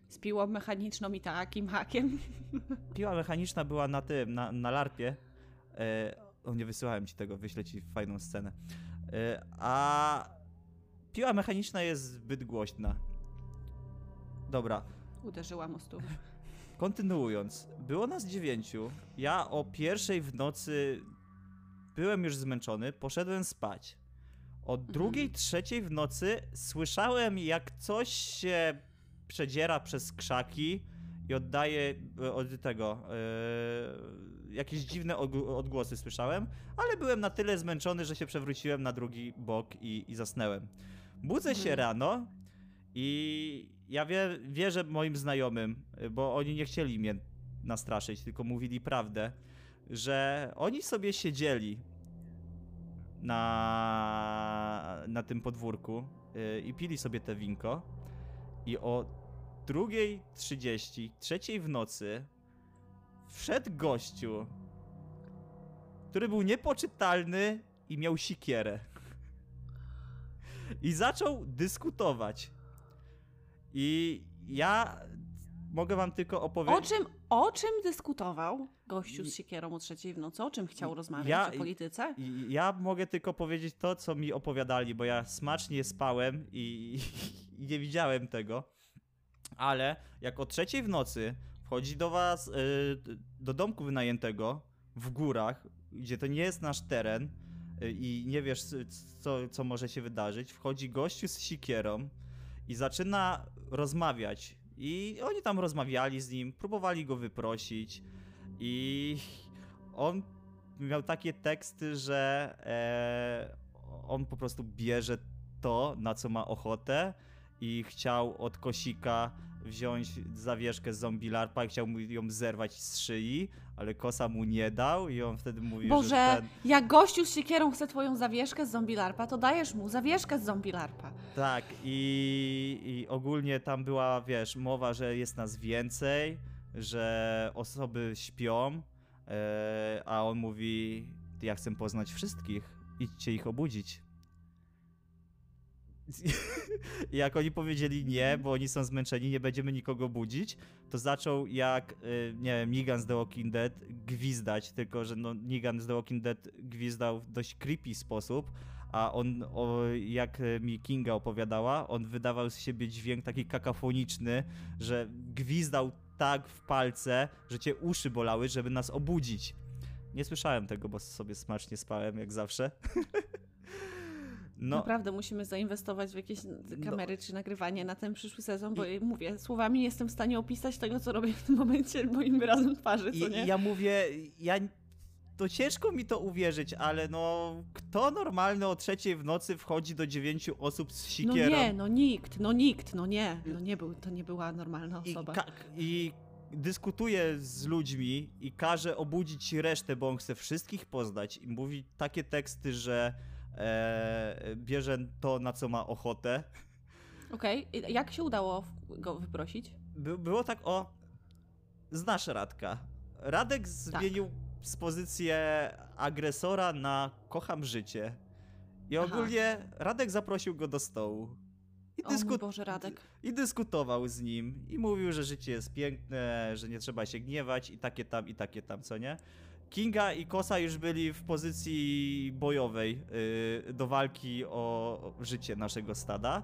Z piłą mechaniczną i takim hakiem? Piła mechaniczna była na tym, na, na larpie. E, o, nie wysyłałem ci tego, wyślę ci fajną scenę. E, a piła mechaniczna jest zbyt głośna. Dobra. Uderzyłam o stół. Kontynuując, było nas dziewięciu. Ja o pierwszej w nocy byłem już zmęczony, poszedłem spać. O mhm. drugiej, trzeciej w nocy słyszałem, jak coś się przedziera przez krzaki i oddaje e, od tego. Jakieś dziwne odgłosy słyszałem, ale byłem na tyle zmęczony, że się przewróciłem na drugi bok i, i zasnęłem. Budzę mhm. się rano i ja wie, wierzę moim znajomym, bo oni nie chcieli mnie nastraszyć, tylko mówili prawdę, że oni sobie siedzieli na, na tym podwórku yy, i pili sobie te winko i o 2.30, trzeciej w nocy wszedł gościu, który był niepoczytalny i miał sikierę. I zaczął dyskutować. I ja mogę wam tylko opowiedzieć. O czym, o czym dyskutował gościu z siekierą o trzeciej w nocy? O czym chciał rozmawiać? Ja, o polityce? Ja mogę tylko powiedzieć to, co mi opowiadali, bo ja smacznie spałem i, i nie widziałem tego. Ale jak o trzeciej w nocy wchodzi do was, yy, do domku wynajętego w górach, gdzie to nie jest nasz teren yy, i nie wiesz, co, co może się wydarzyć, wchodzi gościu z sikierą i zaczyna rozmawiać. I oni tam rozmawiali z nim, próbowali go wyprosić i on miał takie teksty, że e, on po prostu bierze to, na co ma ochotę i chciał od kosika wziąć zawieszkę z zombie larpa i chciał mu ją zerwać z szyi, ale kosa mu nie dał i on wtedy mówi, Boże, że ten... jak gościu z siekierą chce twoją zawieszkę z zombie larpa, to dajesz mu zawieszkę z zombie larpa. Tak i, i ogólnie tam była, wiesz, mowa, że jest nas więcej, że osoby śpią, e, a on mówi, ja chcę poznać wszystkich, idźcie ich obudzić. I jak oni powiedzieli nie, bo oni są zmęczeni, nie będziemy nikogo budzić, to zaczął jak, y, nie wiem, Negan z The Walking Dead gwizdać, tylko że no, Negan z The Walking Dead gwizdał w dość creepy sposób, a on, o, jak mi Kinga opowiadała, on wydawał z siebie dźwięk taki kakafoniczny, że gwizdał tak w palce, że cię uszy bolały, żeby nas obudzić. Nie słyszałem tego, bo sobie smacznie spałem, jak zawsze. No. Naprawdę musimy zainwestować w jakieś kamery no. czy nagrywanie na ten przyszły sezon, bo I... mówię, słowami nie jestem w stanie opisać tego, co robię w tym momencie moim wyrazem twarzy, co nie? I ja mówię, ja to ciężko mi to uwierzyć, ale no kto normalny o trzeciej w nocy wchodzi do dziewięciu osób z sikierą? No nie, no nikt, no nikt, no nie, no nie był, to nie była normalna osoba. I, i dyskutuje z ludźmi i każe obudzić resztę, bo on chce wszystkich poznać i mówi takie teksty, że e, bierze to, na co ma ochotę. Okej, okay. jak się udało go wyprosić? By, było tak, o, znasz Radka. Radek zmienił tak. z pozycję agresora na kocham życie. I ogólnie Aha. Radek zaprosił go do stołu. I, dysku... Boże, Radek. I dyskutował z nim. I mówił, że życie jest piękne, że nie trzeba się gniewać i takie tam, i takie tam, co nie? Kinga i Kosa już byli w pozycji bojowej yy, do walki o życie naszego stada.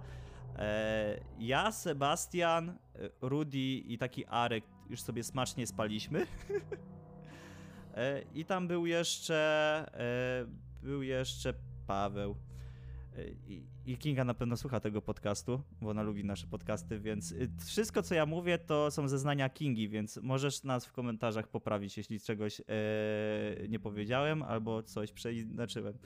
E, ja, Sebastian, y, Rudy i taki Arek już sobie smacznie spaliśmy. e, I tam był jeszcze e, był jeszcze Paweł. I, Kinga na pewno słucha tego podcastu, bo ona lubi nasze podcasty, więc y, wszystko, co ja mówię, to są zeznania Kingi, więc możesz nas w komentarzach poprawić, jeśli czegoś e, nie powiedziałem albo coś przeinaczyłem.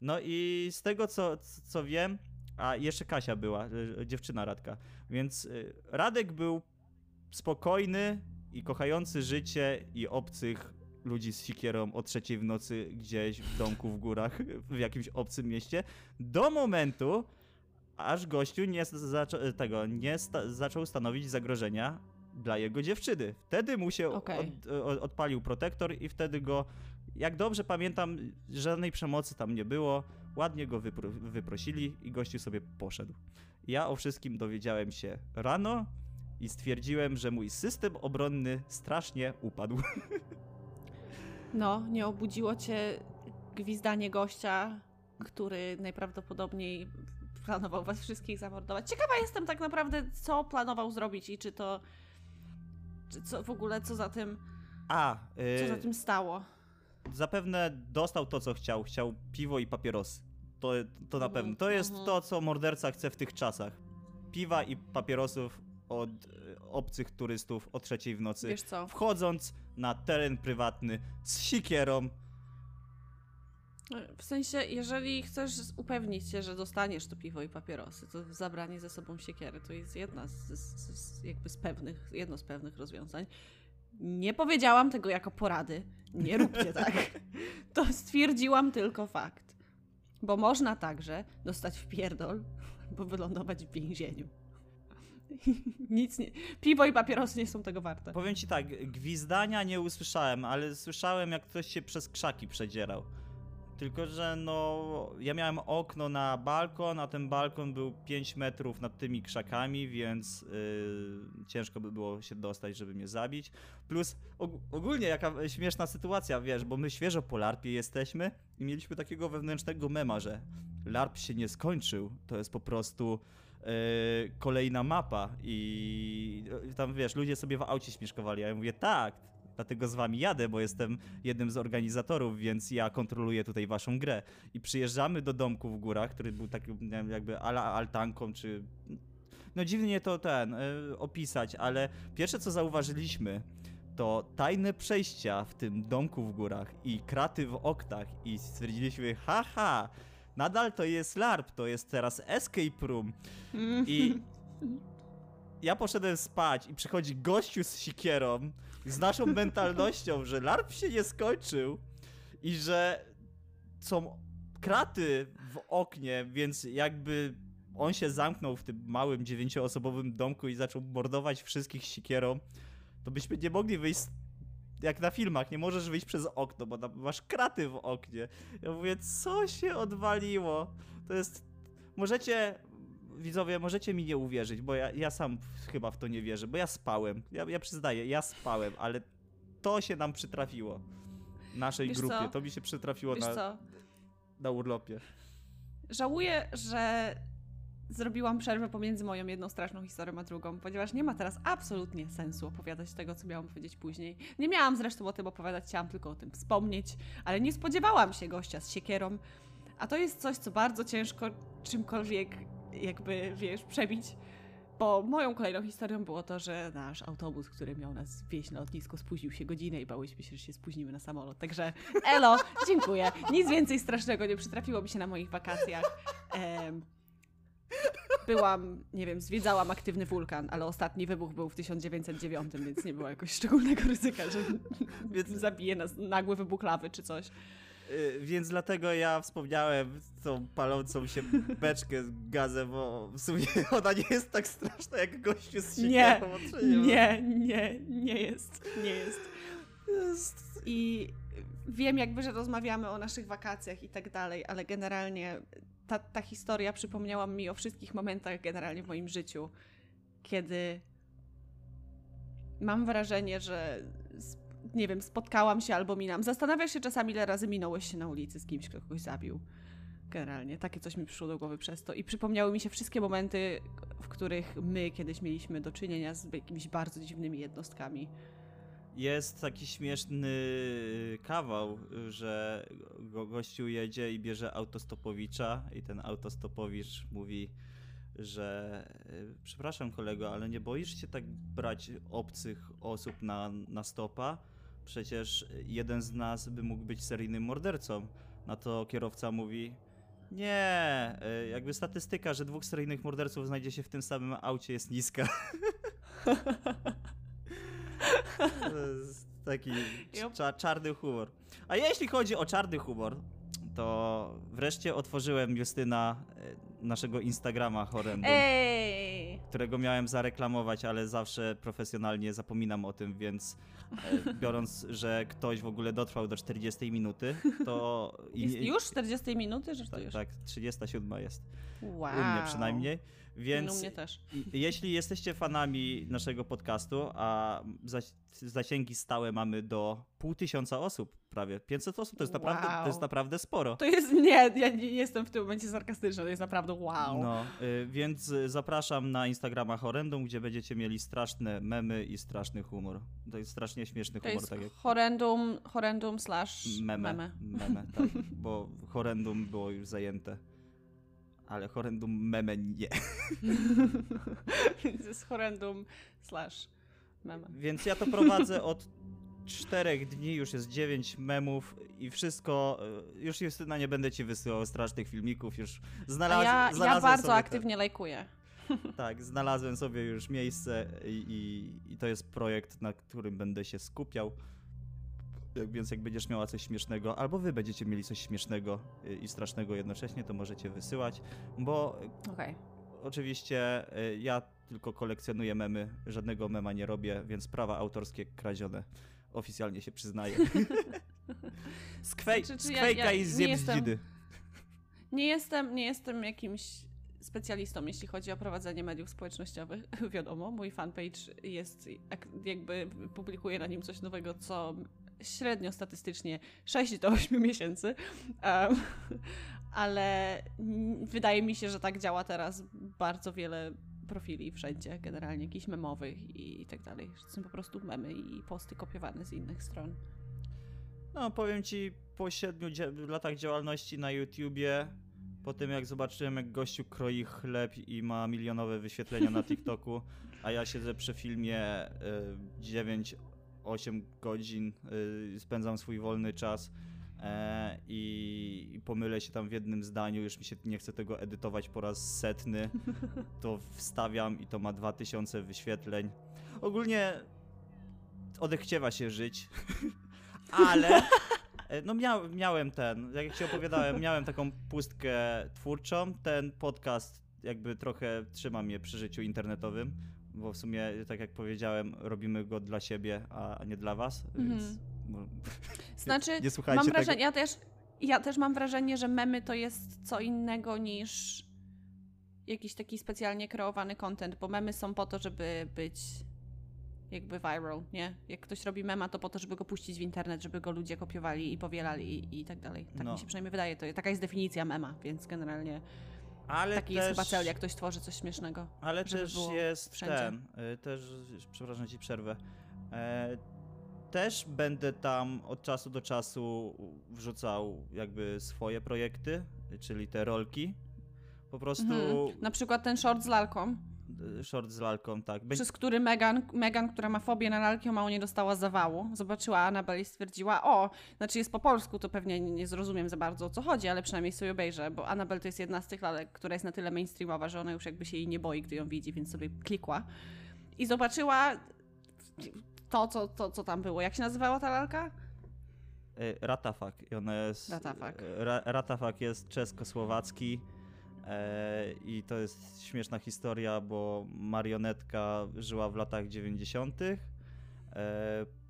No i z tego, co, co wiem, a jeszcze Kasia była, y, dziewczyna Radka, więc y, Radek był spokojny i kochający życie i obcych ludzi z sikierą o trzeciej w nocy gdzieś w domku w górach, w jakimś obcym mieście, do momentu, aż gościu nie, tego, nie sta, zaczął stanowić zagrożenia dla jego dziewczyny. Wtedy mu się Okej. od, od, odpalił protektor i wtedy go, jak dobrze pamiętam, żadnej przemocy tam nie było, ładnie go wypro, wyprosili i gościu sobie poszedł. Ja o wszystkim dowiedziałem się rano i stwierdziłem, że mój system obronny strasznie upadł. No, nie obudziło cię gwizdanie gościa, który najprawdopodobniej planował was wszystkich zamordować. Ciekawa jestem tak naprawdę, co planował zrobić i czy to. Czy co w ogóle, co za tym, A, co za y, tym stało. zapewne dostał to, co chciał. Chciał piwo i papierosy. To, to na Mhm, pewno. To jest mhm. to, co morderca chce w tych czasach. Piwa i papierosów od y, obcych turystów o trzeciej w nocy. Wiesz co? Wchodząc na teren prywatny z sikierą. W sensie, jeżeli chcesz upewnić się, że dostaniesz to piwo i papierosy, to zabranie ze sobą siekiery to jest jedna z, z, z jakby z pewnych, jedno z pewnych rozwiązań. Nie powiedziałam tego jako porady. Nie róbcie tak. To stwierdziłam tylko fakt. Bo można także dostać w pierdol, albo wylądować w więzieniu. Nic nie... Piwo i papierosy nie są tego warte. Powiem ci tak, gwizdania nie usłyszałem, ale słyszałem, jak ktoś się przez krzaki przedzierał. Tylko, że no, ja miałem okno na balkon, a ten balkon był 5 metrów nad tymi krzakami, więc yy, ciężko by było się dostać, żeby mnie zabić. Plus og- ogólnie jaka śmieszna sytuacja, wiesz, bo my świeżo po larpie jesteśmy i mieliśmy takiego wewnętrznego mema, że larp się nie skończył, to jest po prostu kolejna mapa i yy, tam wiesz, ludzie sobie w aucie śmieszkowali, a ja mówię tak, dlatego z wami jadę, bo jestem jednym z organizatorów, więc ja kontroluję tutaj waszą grę. I przyjeżdżamy do domku w górach, który był takim jakby ala altanką, czy... No dziwnie to ten, y, opisać, ale pierwsze co zauważyliśmy, to tajne przejścia w tym domku w górach i kraty w oknach i stwierdziliśmy, haha, nadal to jest LARP, to jest teraz escape room. I ja poszedłem spać i przychodzi gościu z sikierą z naszą mentalnością, że LARP się nie skończył i że są kraty w oknie, więc jakby on się zamknął w tym małym dziewięcioosobowym domku i zaczął mordować wszystkich sikierą, to byśmy nie mogli wyjść z- jak na filmach, nie możesz wyjść przez okno, bo tam masz kraty w oknie. Ja mówię, co się odwaliło? To jest... Możecie, widzowie, możecie mi nie uwierzyć, bo ja, ja sam chyba w to nie wierzę, bo ja spałem. Ja, ja przyznaję, ja spałem, ale to się nam przytrafiło. Naszej Wiesz grupie. co? To mi się przytrafiło Wiesz na, co? na urlopie. Żałuję, że zrobiłam przerwę pomiędzy moją jedną straszną historią a drugą, ponieważ nie ma teraz absolutnie sensu opowiadać tego, co miałam powiedzieć później. Nie miałam zresztą o tym opowiadać, chciałam tylko o tym wspomnieć, ale nie spodziewałam się gościa z siekierą, a to jest coś, co bardzo ciężko czymkolwiek jakby, wiesz, przebić. Bo moją kolejną historią było to, że nasz autobus, który miał nas wieźć na lotnisko, spóźnił się godzinę i bałyśmy się, że się spóźnimy na samolot. Także elo, dziękuję. Nic więcej strasznego nie przytrafiło mi się na moich wakacjach. Em, byłam, nie wiem, zwiedzałam aktywny wulkan, ale ostatni wybuch był w 1909, więc nie było jakoś szczególnego ryzyka, że Więc- zabije nas nagły wybuch lawy czy coś. Y, Więc dlatego ja wspomniałem tą palącą się beczkę z gazem, bo w sumie ona nie jest tak straszna jak gościu z siekierą. nie? nie, nie, nie jest, nie jest. Jest. I wiem jakby, że rozmawiamy o naszych wakacjach i tak dalej, ale generalnie ta, ta historia przypomniała mi o wszystkich momentach generalnie w moim życiu, kiedy mam wrażenie, że nie wiem, spotkałam się albo minam. Zastanawiasz się czasami, ile razy minąłeś się na ulicy z kimś, kto kogoś zabił. Generalnie, takie coś mi przyszło do głowy przez to. I przypomniały mi się wszystkie momenty, w których my kiedyś mieliśmy do czynienia z jakimiś bardzo dziwnymi jednostkami. Jest taki śmieszny kawał, że go, gościu jedzie i bierze autostopowicza i ten autostopowicz mówi, że y, przepraszam kolego, ale nie boisz się tak brać obcych osób na, na stopa? Przecież jeden z nas by mógł być seryjnym mordercą. Na to kierowca mówi, nie, y, jakby statystyka, że dwóch seryjnych morderców znajdzie się w tym samym aucie jest niska. Taki cza czarny humor. A jeśli chodzi o czarny humor, to wreszcie otworzyłem Justyna e, naszego Instagrama Horrendum, Ej! którego miałem zareklamować, ale zawsze profesjonalnie zapominam o tym, więc e, biorąc, że ktoś w ogóle dotrwał do 40 minuty, to... Jest już 40 minuty, że Tak, już? tak, 37 jest. Wow. U mnie przynajmniej. Więc U mnie też. jeśli jesteście fanami naszego podcastu, a zasięgi stałe mamy do pół tysiąca osób, prawie 500 osób, to jest, naprawdę, to jest naprawdę sporo. To jest, nie, ja nie, jestem w tym momencie sarkastyczna, to jest naprawdę wow. No, y, więc zapraszam na Instagrama Horrendum, gdzie będziecie mieli straszne memy i straszny humor. To jest strasznie śmieszny to humor, jest tak jak horrendum, horrendum slash meme. meme. meme tak, bo Horrendum było już zajęte. Ale Horrendum meme nie. to jest horrendum slash meme. Więc ja to prowadzę od czterech dni, już jest dziewięć memów i wszystko, y, już Justyna nie będę ci wysyłał strasznych filmików, już A znalazłem ja, ja znalazłem bardzo sobie aktywnie lajkuję. Te, tak, znalazłem sobie już miejsce i, i, i to jest projekt, na którym będę się skupiał. Więc jak będziesz miała coś śmiesznego, albo wy będziecie mieli coś śmiesznego y, i strasznego jednocześnie, to możecie wysyłać, bo Okej. Oczywiście y, ja tylko kolekcjonuję memy, żadnego mema nie robię, więc prawa autorskie kradzione. Oficjalnie się przyznaję. Skwej, Znaczy, czy ja- ja i nie zjem jestem-. Nie jestem, nie jestem jakimś specjalistą, jeśli chodzi o prowadzenie mediów społecznościowych. Wiadomo, mój fanpage jest, jak- jakby publikuję na nim coś nowego, co średnio statystycznie 6 do 8 miesięcy. Um, ale wydaje mi się, że tak działa teraz bardzo wiele profili wszędzie, generalnie jakichś memowych i tak dalej. są po prostu memy i posty kopiowane z innych stron. No, powiem ci, po siedmiu latach działalności na YouTubie, po tym jak zobaczyłem, jak gościu kroi chleb i ma milionowe wyświetlenia na TikToku, a ja siedzę przy filmie y, 9-8 godzin, y, spędzam swój wolny czas e, i, pomylę się tam w jednym zdaniu, już mi się nie chce tego edytować po raz setny, to wstawiam i to ma 2000 wyświetleń. Ogólnie odechciewa się żyć, ale e, no miał, miałem ten, jak ci opowiadałem, miałem taką pustkę twórczą. Ten podcast jakby trochę trzyma mnie przy życiu internetowym, bo w sumie, tak jak powiedziałem, robimy go dla siebie, a nie dla was, więc Mhm. no, Znaczy, nie słuchajcie mam tego. wrażenie, ja też, ja też mam wrażenie, że memy to jest co innego niż jakiś taki specjalnie kreowany content, bo memy są po to, żeby być jakby viral, nie? Jak ktoś robi mema, to po to, żeby go puścić w internet, żeby go ludzie kopiowali i powielali i, i tak dalej. Tak No. mi się przynajmniej wydaje. To, taka jest definicja mema, więc generalnie Ale taki też, jest chyba cel, jak ktoś tworzy coś śmiesznego. Ale też jest wszędzie. ten, y, też, przepraszam ci przerwę, e, też będę tam od czasu do czasu wrzucał jakby swoje projekty, czyli te rolki. Po prostu Mhm. Na przykład ten short z lalką, short z lalką, tak. Przez który Megan, Megan, która ma fobię na lalki, o mało nie dostała zawału. Zobaczyła Annabelle i stwierdziła, o, znaczy jest po polsku, to pewnie nie zrozumiem za bardzo o co chodzi, ale przynajmniej sobie obejrzę, bo Annabelle to jest jedna z tych lalek, która jest na tyle mainstreamowa, że ona już jakby się jej nie boi, gdy ją widzi, więc sobie klikła. I zobaczyła to, co, to, co tam było. Jak się nazywała ta lalka? y, Ratafak. I ona jest. Ratafak. y, Ra, Ratafak jest czesko-słowacki. E, I to jest śmieszna historia, bo marionetka żyła w latach 90. E,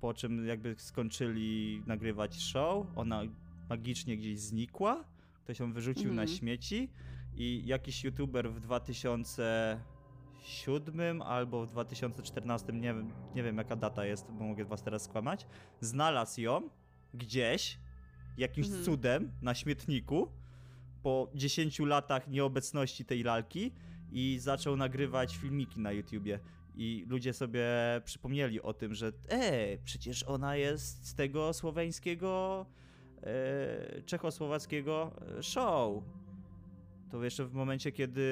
po czym jakby skończyli nagrywać show, ona magicznie gdzieś znikła, ktoś ją wyrzucił na Mhm. śmieci i jakiś youtuber w 2007 albo w 2014, nie wiem, nie wiem jaka data jest, bo mogę was teraz skłamać, znalazł ją gdzieś jakimś Mhm. cudem na śmietniku po 10 latach nieobecności tej lalki i zaczął nagrywać filmiki na YouTubie. I ludzie sobie przypomnieli o tym, że e, przecież ona jest z tego słoweńskiego e, czechosłowackiego show. To jeszcze w momencie, kiedy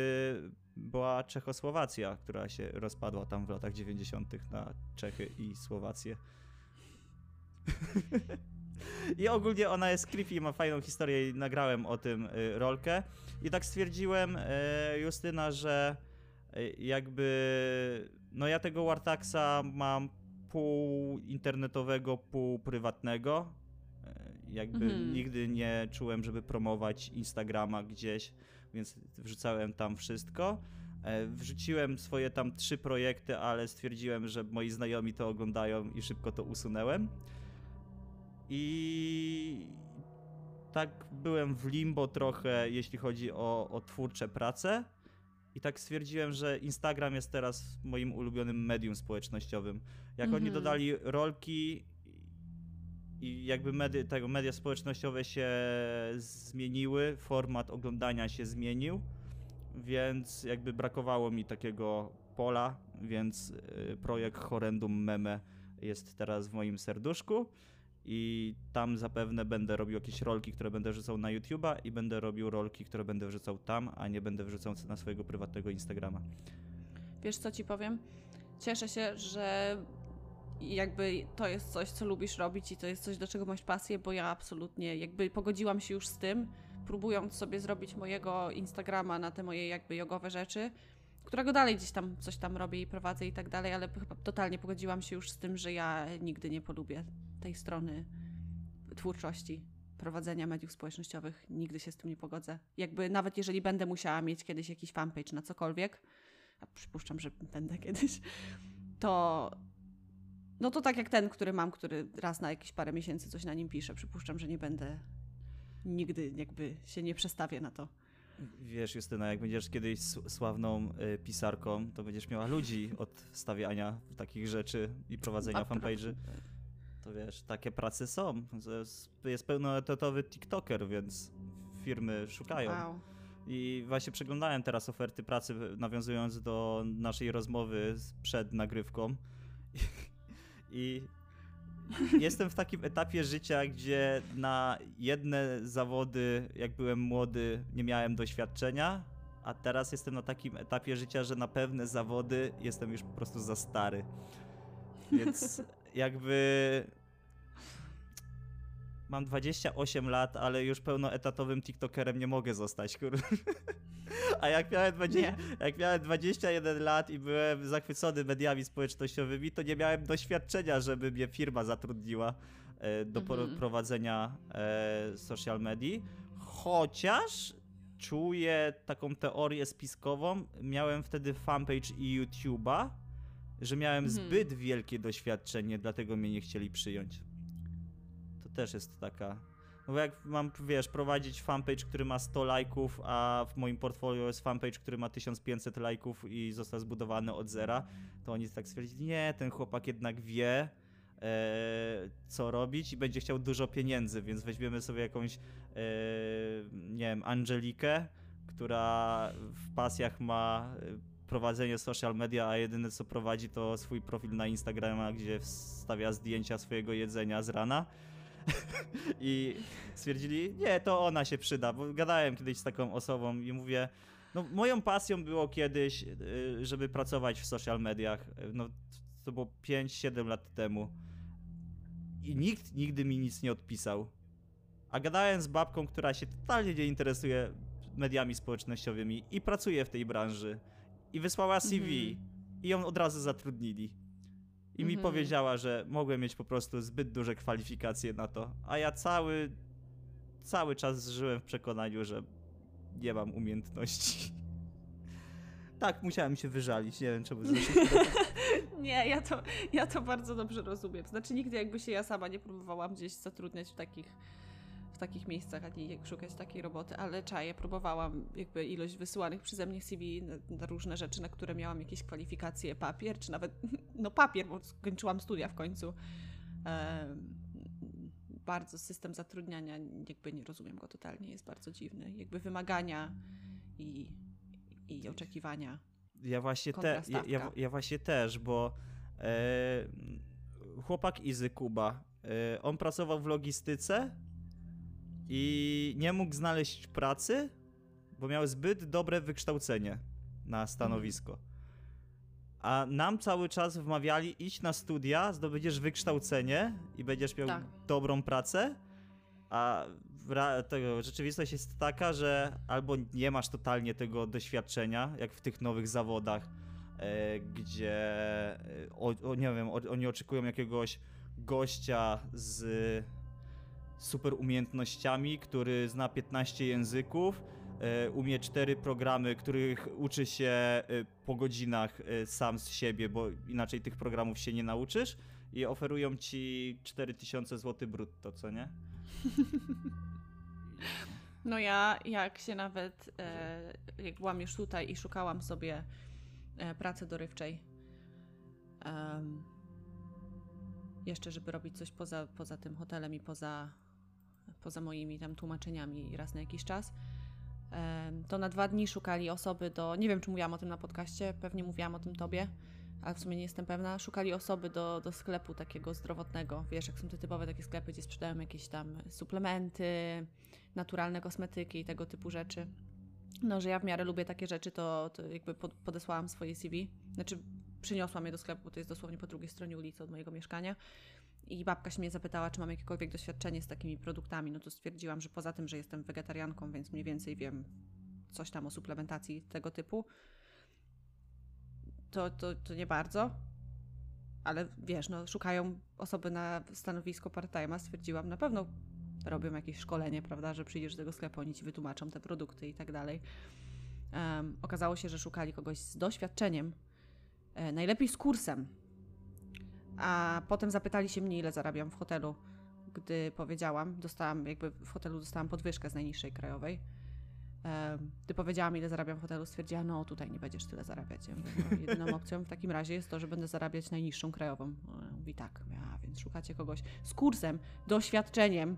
była Czechosłowacja, która się rozpadła tam w latach 90. na Czechy i Słowację. I ogólnie ona jest creepy, ma fajną historię i nagrałem o tym y, rolkę. I tak stwierdziłem, y, Justyna, że y, jakby no ja tego Wartaxa mam pół internetowego, pół prywatnego. Jakby mhm. nigdy nie czułem, żeby promować Instagrama gdzieś, więc wrzucałem tam wszystko. Wrzuciłem swoje tam trzy projekty, ale stwierdziłem, że moi znajomi to oglądają i szybko to usunęłem. I tak byłem w limbo trochę, jeśli chodzi o, o twórcze prace. I tak stwierdziłem, że Instagram jest teraz moim ulubionym medium społecznościowym. Jak oni mhm. dodali rolki i jakby medy, tego media społecznościowe się zmieniły, format oglądania się zmienił, więc jakby brakowało mi takiego pola, więc y, projekt Horrendum Meme jest teraz w moim serduszku i tam zapewne będę robił jakieś rolki, które będę wrzucał na YouTube'a i będę robił rolki, które będę wrzucał tam, a nie będę wrzucał na swojego prywatnego Instagrama. Wiesz co ci powiem? Cieszę się, że jakby to jest coś, co lubisz robić i to jest coś, do czego masz pasję, bo ja absolutnie jakby pogodziłam się już z tym, próbując sobie zrobić mojego Instagrama na te moje jakby jogowe rzeczy, którego dalej gdzieś tam coś tam robię i prowadzę i tak dalej, ale chyba totalnie pogodziłam się już z tym, że ja nigdy nie polubię tej strony twórczości, prowadzenia mediów społecznościowych. Nigdy się z tym nie pogodzę. Jakby nawet jeżeli będę musiała mieć kiedyś jakiś fanpage na cokolwiek, a przypuszczam, że będę kiedyś, to no to tak jak ten, który mam, który raz na jakieś parę miesięcy coś na nim pisze. Przypuszczam, że nie będę nigdy jakby się nie przestawię na to. Wiesz, Justyna, jak będziesz kiedyś sławną y, pisarką, to będziesz miała ludzi od stawiania takich rzeczy i prowadzenia fanpage'y. To wiesz, takie prace są. Jest pełnoetatowy TikToker, więc firmy szukają. Wow. I właśnie przeglądałem teraz oferty pracy, nawiązując do naszej rozmowy przed nagrywką. I, i jestem w takim etapie życia, gdzie na jedne zawody, jak byłem młody, nie miałem doświadczenia, a teraz jestem na takim etapie życia, że na pewne zawody jestem już po prostu za stary. Więc jakby mam 28 lat, ale już pełnoetatowym TikTokerem nie mogę zostać, kur... A jak miałem, 20, jak miałem 21 lat i byłem zachwycony mediami społecznościowymi, to nie miałem doświadczenia, żeby mnie firma zatrudniła e, do mhm. prowadzenia e, social medii. Chociaż czuję taką teorię spiskową. Miałem wtedy fanpage i YouTube'a, że miałem mhm. zbyt wielkie doświadczenie, dlatego mnie nie chcieli przyjąć. Też jest taka. Bo jak mam, wiesz, prowadzić fanpage, który ma 100 lajków, a w moim portfolio jest fanpage, który ma 1500 lajków i został zbudowany od zera, to oni tak stwierdzili, nie, ten chłopak jednak wie, e, co robić i będzie chciał dużo pieniędzy, więc weźmiemy sobie jakąś, e, nie wiem, Angelikę, która w pasjach ma prowadzenie social media, a jedyne co prowadzi to swój profil na Instagrama, gdzie wstawia zdjęcia swojego jedzenia z rana. I stwierdzili, nie, to ona się przyda, bo gadałem kiedyś z taką osobą i mówię, no moją pasją było kiedyś, y, żeby pracować w social mediach. No to było 5-7 lat temu. I nikt nigdy mi nic nie odpisał. A gadałem z babką, która się totalnie nie interesuje mediami społecznościowymi i pracuje w tej branży i wysłała CV mhm. i ją od razu zatrudnili. I mhm. mi powiedziała, że mogłem mieć po prostu zbyt duże kwalifikacje na to, a ja cały cały czas żyłem w przekonaniu, że nie mam umiejętności. tak, musiałem się wyżalić, nie wiem czemu Nie, ja to, ja to bardzo dobrze rozumiem. Znaczy nigdy jakby się ja sama nie próbowałam gdzieś zatrudniać w takich w takich miejscach, ani jak szukać takiej roboty, ale czaję, próbowałam jakby ilość wysyłanych przeze mnie CV na, na, różne rzeczy, na które miałam jakieś kwalifikacje, papier, czy nawet, no papier, bo skończyłam studia w końcu. Bardzo system zatrudniania, jakby nie rozumiem go totalnie, jest bardzo dziwny. Jakby wymagania i, i oczekiwania. Ja właśnie, te, ja, ja, ja, właśnie też, bo e, chłopak Izy Kuba, e, on pracował w logistyce i nie mógł znaleźć pracy, bo miał zbyt dobre wykształcenie na stanowisko. A nam cały czas wmawiali, idź na studia, zdobędziesz wykształcenie i będziesz miał Tak. dobrą pracę. A rzeczywistość jest taka, że albo nie masz totalnie tego doświadczenia, jak w tych nowych zawodach, e, gdzie e, o, o, nie wiem, o, oni oczekują jakiegoś gościa z super umiejętnościami, który zna 15 języków, e, umie cztery programy, których uczy się e, po godzinach e, sam z siebie, bo inaczej tych programów się nie nauczysz i oferują ci 4000 zł brutto, co nie? No ja, jak się nawet, jak byłam już tutaj i szukałam sobie pracy dorywczej, jeszcze żeby robić coś poza, poza tym hotelem i poza, poza moimi tam tłumaczeniami raz na jakiś czas, to na dwa dni szukali osoby do, nie wiem czy mówiłam o tym na podcaście, pewnie mówiłam o tym tobie, ale w sumie nie jestem pewna, szukali osoby do, do sklepu takiego zdrowotnego, wiesz, jak są te typowe takie sklepy, gdzie sprzedają jakieś tam suplementy, naturalne kosmetyki i tego typu rzeczy. No, że ja w miarę lubię takie rzeczy, to, to jakby pod, podesłałam swoje CV. Znaczy, przyniosłam je do sklepu, bo to jest dosłownie po drugiej stronie ulicy od mojego mieszkania. I babka się mnie zapytała, czy mam jakiekolwiek doświadczenie z takimi produktami. No to stwierdziłam, że poza tym, że jestem wegetarianką, więc mniej więcej wiem coś tam o suplementacji tego typu, to, to, to nie bardzo. Ale wiesz, no, szukają osoby na stanowisko part-time'a. Stwierdziłam, na pewno robią jakieś szkolenie, prawda, że przyjdziesz do tego sklepu, oni ci wytłumaczą te produkty i tak dalej. Um, okazało się, że szukali kogoś z doświadczeniem, e, najlepiej z kursem. A potem zapytali się mnie, ile zarabiam w hotelu, gdy powiedziałam, dostałam, jakby w hotelu dostałam podwyżkę z najniższej krajowej. Gdy powiedziałam, ile zarabiam w hotelu, stwierdziła, no tutaj nie będziesz tyle zarabiać. Ja mówię, no, jedyną opcją w takim razie jest to, że będę zarabiać najniższą krajową. Ona Mówi tak, ja, więc szukacie kogoś z kursem, doświadczeniem,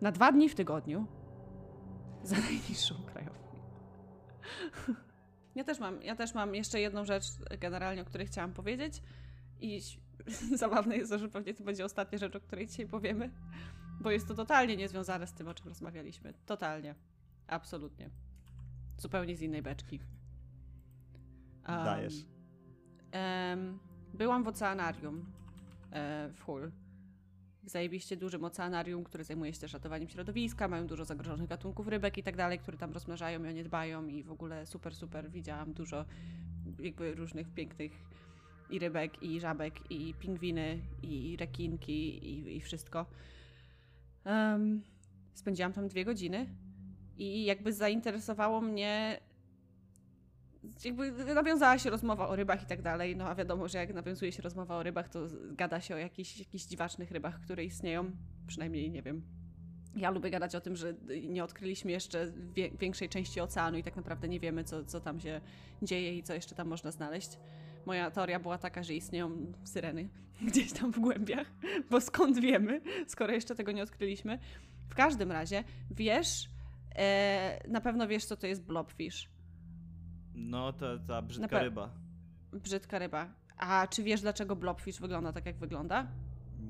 na dwa dni w tygodniu za najniższą krajową. Ja też mam, ja też mam jeszcze jedną rzecz generalnie, o której chciałam powiedzieć i zabawne jest to, że pewnie to będzie ostatnia rzecz, o której dzisiaj powiemy, bo jest to totalnie niezwiązane z tym, o czym rozmawialiśmy. Totalnie. Absolutnie. Zupełnie z innej beczki. Um, Dajesz. em, byłam w oceanarium e, w Hull w zajebiście dużym oceanarium, które zajmuje się też ratowaniem środowiska, mają dużo zagrożonych gatunków rybek i tak dalej, które tam rozmnażają i o nie dbają i w ogóle super, super widziałam dużo jakby różnych pięknych i rybek, i żabek, i pingwiny, i rekinki, i, i wszystko. Um, spędziłam tam dwie godziny i jakby zainteresowało mnie jakby nawiązała się rozmowa o rybach i tak dalej, no a wiadomo, że jak nawiązuje się rozmowa o rybach, to gada się o jakichś, jakichś dziwacznych rybach, które istnieją, przynajmniej nie wiem. Ja lubię gadać o tym, że nie odkryliśmy jeszcze większej części oceanu i tak naprawdę nie wiemy, co, co tam się dzieje i co jeszcze tam można znaleźć. Moja teoria była taka, że istnieją syreny gdzieś tam w głębiach, bo skąd wiemy, skoro jeszcze tego nie odkryliśmy. W każdym razie, wiesz, e, na pewno wiesz, co to jest blobfish. No, ta, ta brzydka ryba. Brzydka ryba. A czy wiesz, dlaczego blobfish wygląda tak, jak wygląda?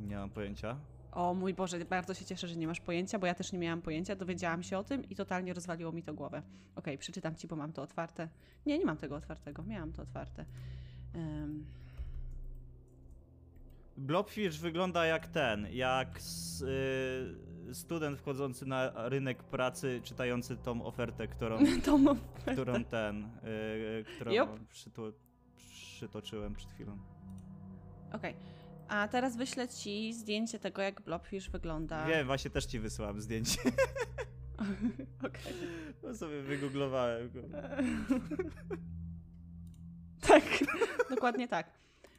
Nie mam pojęcia. O mój Boże, bardzo się cieszę, że nie masz pojęcia, bo ja też nie miałam pojęcia, dowiedziałam się o tym i totalnie rozwaliło mi to głowę. Okej, przeczytam ci, bo mam to otwarte. Nie, nie mam tego otwartego, miałam to otwarte. Um, Blobfish wygląda jak ten, jak y, student wchodzący na rynek pracy, czytający tą ofertę, którą, mów. którą ten, y, którą Jup. przytu, przytoczyłem przed chwilą. Okej. A teraz wyślę ci zdjęcie tego, jak blobfish wygląda. Wiem, właśnie też ci wysłałem zdjęcie. Okej. No sobie wygooglowałem go. Tak, dokładnie tak.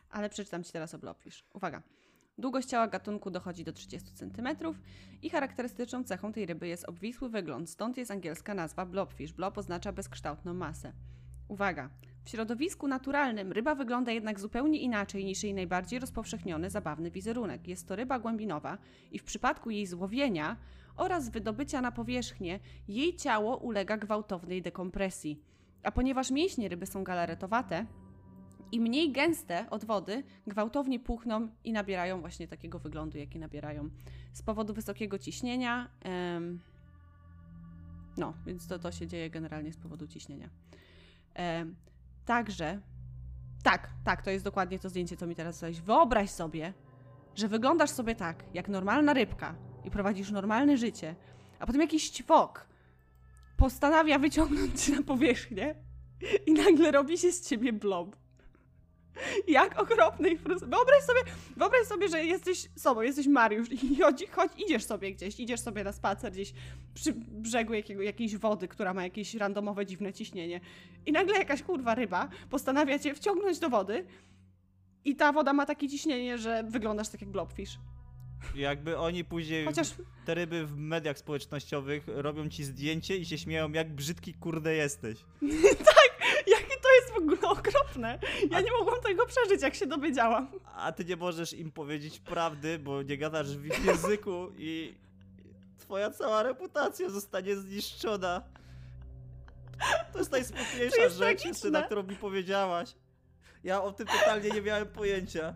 Ale przeczytam Ci teraz o blobfish. Uwaga. Długość ciała gatunku dochodzi do 30 cm i charakterystyczną cechą tej ryby jest obwisły wygląd, stąd jest angielska nazwa blobfish. Blob oznacza bezkształtną masę. Uwaga. W środowisku naturalnym ryba wygląda jednak zupełnie inaczej niż jej najbardziej rozpowszechniony zabawny wizerunek. Jest to ryba głębinowa i w przypadku jej złowienia oraz wydobycia na powierzchnię jej ciało ulega gwałtownej dekompresji. A ponieważ mięśnie ryby są galaretowate, i mniej gęste od wody gwałtownie puchną i nabierają właśnie takiego wyglądu, jaki nabierają z powodu wysokiego ciśnienia. no, więc to, to się dzieje generalnie z powodu ciśnienia. Także, tak, tak, to jest dokładnie to zdjęcie, co mi teraz wysłałeś. Wyobraź sobie, że wyglądasz sobie tak, jak normalna rybka i prowadzisz normalne życie, a potem jakiś ćwok postanawia wyciągnąć cię na powierzchnię i nagle robi się z ciebie blob. Jak okropny i frustrujący. Wyobraź sobie, wyobraź sobie, że jesteś sobą, jesteś Mariusz i chodzi, chodź, idziesz sobie gdzieś, idziesz sobie na spacer gdzieś przy brzegu jakiego, jakiejś wody, która ma jakieś randomowe, dziwne ciśnienie. I nagle jakaś kurwa ryba postanawia cię wciągnąć do wody i ta woda ma takie ciśnienie, że wyglądasz tak jak blobfish. Jakby oni później, Chociaż te ryby w mediach społecznościowych robią ci zdjęcie i się śmieją, jak brzydki kurde jesteś. w ogóle okropne. Ja nie mogłam tego przeżyć, jak się dowiedziałam. A ty nie możesz im powiedzieć prawdy, bo nie gadasz w ich języku i twoja cała reputacja zostanie zniszczona. To jest najsmutniejsza rzecz, tragiczne. na którą mi powiedziałaś. Ja o tym totalnie nie miałem pojęcia.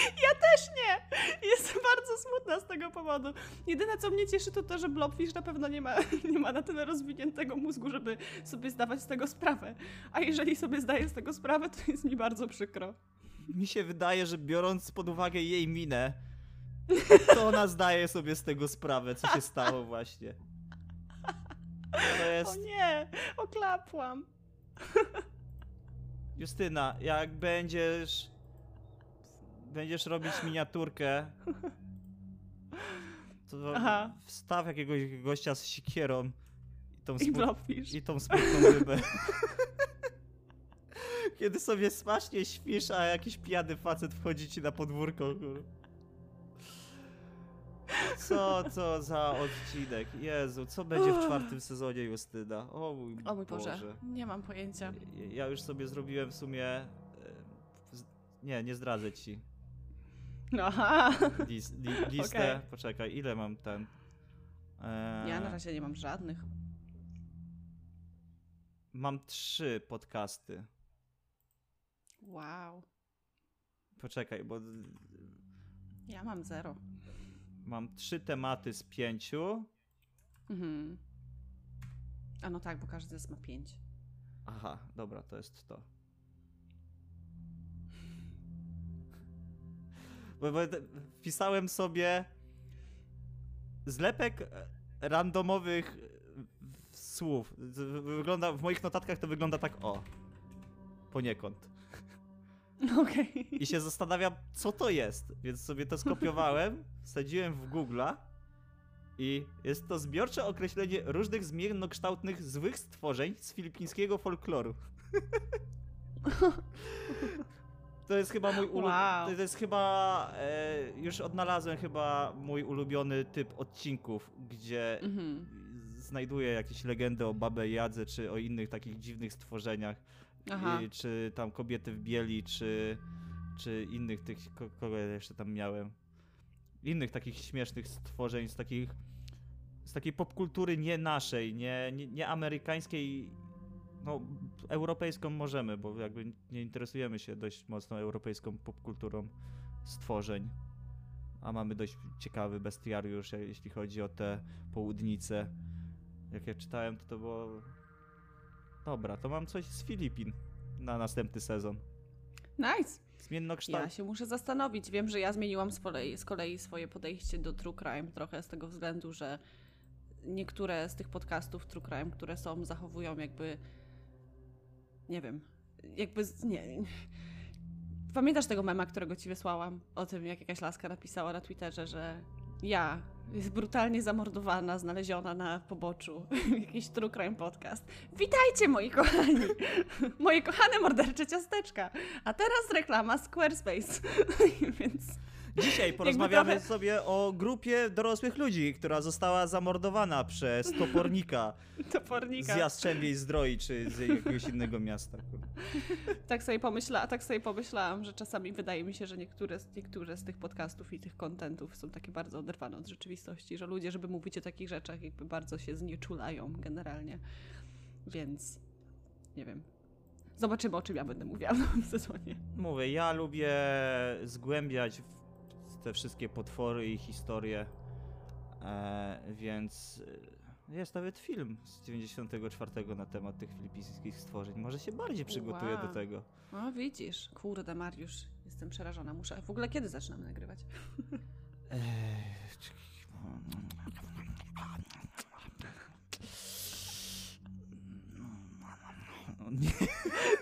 Ja też nie! Jestem bardzo smutna z tego powodu. Jedyne, co mnie cieszy, to to, że Blobfish na pewno nie ma, nie ma na tyle rozwiniętego mózgu, żeby sobie zdawać z tego sprawę. A jeżeli sobie zdaje z tego sprawę, to jest mi bardzo przykro. Mi się wydaje, że biorąc pod uwagę jej minę, to ona zdaje sobie z tego sprawę, co się stało właśnie. To O jest... nie! Oklapłam. Justyna, jak będziesz... Będziesz robić miniaturkę, to Aha. wstaw jakiegoś gościa z sikierą i tą, I smut... I tą smutną rybę. Kiedy sobie smacznie śpisz, a jakiś pijany facet wchodzi ci na podwórko. Co, co za odcinek. Jezu, co będzie w czwartym sezonie Justyna? O mój, O mój Boże. Nie mam pojęcia. Ja już sobie zrobiłem w sumie... Nie, nie zdradzę ci. Aha. Lis, li, listę. Okej. Poczekaj, ile mam ten? Eee, Ja na razie nie mam żadnych. Mam trzy podcasty. Wow. Poczekaj, bo Ja mam zero. mam trzy tematy z pięciu. Mhm. A no tak, bo każdy z ma pięć. Aha, dobra, to jest to. Bo, bo wpisałem sobie zlepek e, randomowych e, słów. Wygląda, w moich notatkach to wygląda tak o. Poniekąd. Okej. I się zastanawiam, co to jest. Więc sobie to skopiowałem, wsadziłem w Google'a i jest to zbiorcze określenie różnych zmiennokształtnych złych stworzeń z filipińskiego folkloru. To jest chyba mój ulu... Wow. To jest chyba... E, już odnalazłem chyba mój ulubiony typ odcinków, gdzie Mhm. znajduję jakieś legendy o Babę Jadze, czy o innych takich dziwnych stworzeniach. I, czy tam kobiety w bieli, czy, czy innych tych, ko- kogo jeszcze tam miałem. Innych takich śmiesznych stworzeń z takich, z takiej popkultury nie naszej, nie, nie, nie amerykańskiej, no europejską możemy, bo jakby nie interesujemy się dość mocno europejską popkulturą stworzeń. A mamy dość ciekawy bestiariusz, je- jeśli chodzi o te południce. Jak ja czytałem, to to było Dobra, to mam coś z Filipin na następny sezon. Nice. Zmiennokształt. Ja się muszę zastanowić. Wiem, że ja zmieniłam z kolei, z kolei swoje podejście do True Crime trochę z tego względu, że niektóre z tych podcastów True Crime, które są, zachowują jakby nie wiem, jakby nie. Pamiętasz tego mema, którego ci wysłałam? O tym, jak jakaś laska napisała na Twitterze, że ja jest brutalnie zamordowana, znaleziona na poboczu. Jakiś true crime podcast. Witajcie moi kochani! Moje kochane mordercze ciasteczka! A teraz reklama Squarespace. Więc Dzisiaj porozmawiamy trochę- sobie o grupie dorosłych ludzi, która została zamordowana przez topornika topornika. z Jastrzębiej Zdroi, czy z jakiegoś innego miasta. Tak sobie pomyślałam, tak sobie pomyślałam, że czasami wydaje mi się, że niektóre, z- niektóre z tych podcastów i tych kontentów są takie bardzo oderwane od rzeczywistości, że ludzie, żeby mówić o takich rzeczach, jakby bardzo się znieczulają generalnie. Więc nie wiem. Zobaczymy, o czym ja będę mówiła w nowym sezonie. Mówię, ja lubię zgłębiać w te wszystkie potwory i historie, e, więc e, jest nawet film z 94 na temat tych filipijskich stworzeń. Może się bardziej przygotuję do Wow. tego. O, widzisz. Kurde, Mariusz. Jestem przerażona. Muszę... W ogóle kiedy zaczynamy nagrywać? Eee. No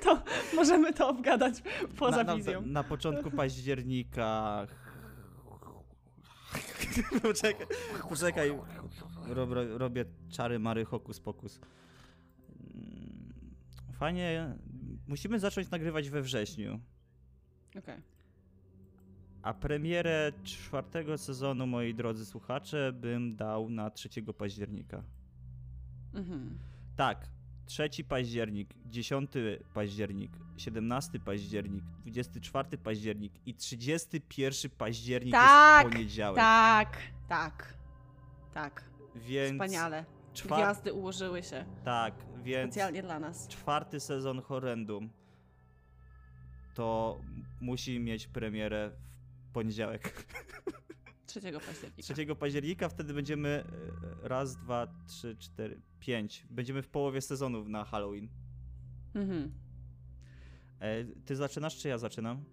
To możemy to obgadać poza na, na, wizją. na początku października. poczekaj, poczekaj. Rob, ro- robię czary Mary Hokus Pokus. Mm, Fajnie. Musimy zacząć nagrywać we wrześniu. Okej. A premierę czwartego sezonu, moi drodzy słuchacze, bym dał na 3 października. Mhm. Tak, 3 październik, 10 październik, 17 październik, 24 październik i 31 październik Tak, jest poniedziałek. Tak, tak, tak. Więc Wspaniale. czwar- Gwiazdy ułożyły się Tak, więc specjalnie dla nas. czwarty sezon Horrendum to musi mieć premierę w poniedziałek. 3 października. 3 października, wtedy będziemy e, raz, dwa, trzy, cztery, pięć. Będziemy w połowie sezonu na Halloween. Mhm. E, ty zaczynasz, czy ja zaczynam?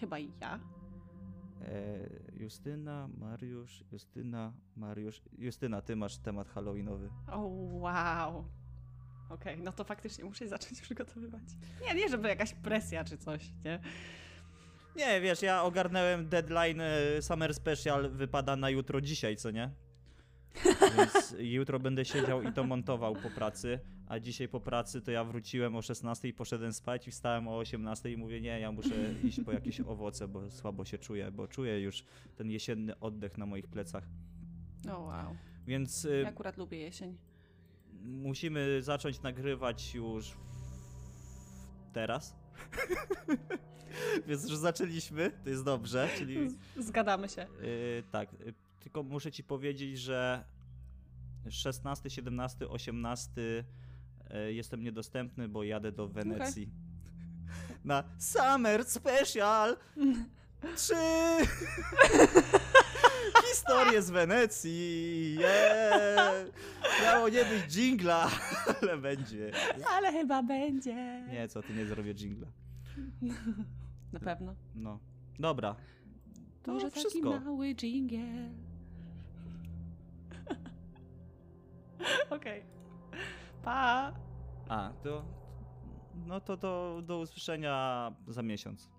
Chyba i ja. E, Justyna, Mariusz, Justyna, Mariusz. Justyna, ty masz temat halloweenowy. O, wow. Okej, no to faktycznie muszę zacząć przygotowywać. Nie, nie, żeby jakaś presja czy coś, nie? Nie, wiesz, ja ogarnąłem deadline e, Summer Special wypada na jutro dzisiaj, co nie? Więc jutro będę siedział i to montował po pracy, a dzisiaj po pracy to ja wróciłem o 16 i poszedłem spać i wstałem o 18 i mówię, nie, ja muszę iść po jakieś owoce, bo słabo się czuję, bo czuję już ten jesienny oddech na moich plecach. O, wow. Więc y, Ja akurat lubię jesień. musimy zacząć nagrywać już teraz. Więc już zaczęliśmy, to jest dobrze, czyli Zgadamy się. Yy, tak, yy, tylko muszę ci powiedzieć, że 16, 17, 18 yy, jestem niedostępny, bo jadę do Wenecji. Na Summer Special 3 Historie z Wenecji. Yeah. Miało nie być dżingla, ale będzie. Ale chyba będzie. Nie, co ty nie zrobię dżingla. Na pewno. No. Dobra. To Może taki wszystko. mały dżingiel. Okej. Pa! A, to. No to do, do usłyszenia za miesiąc.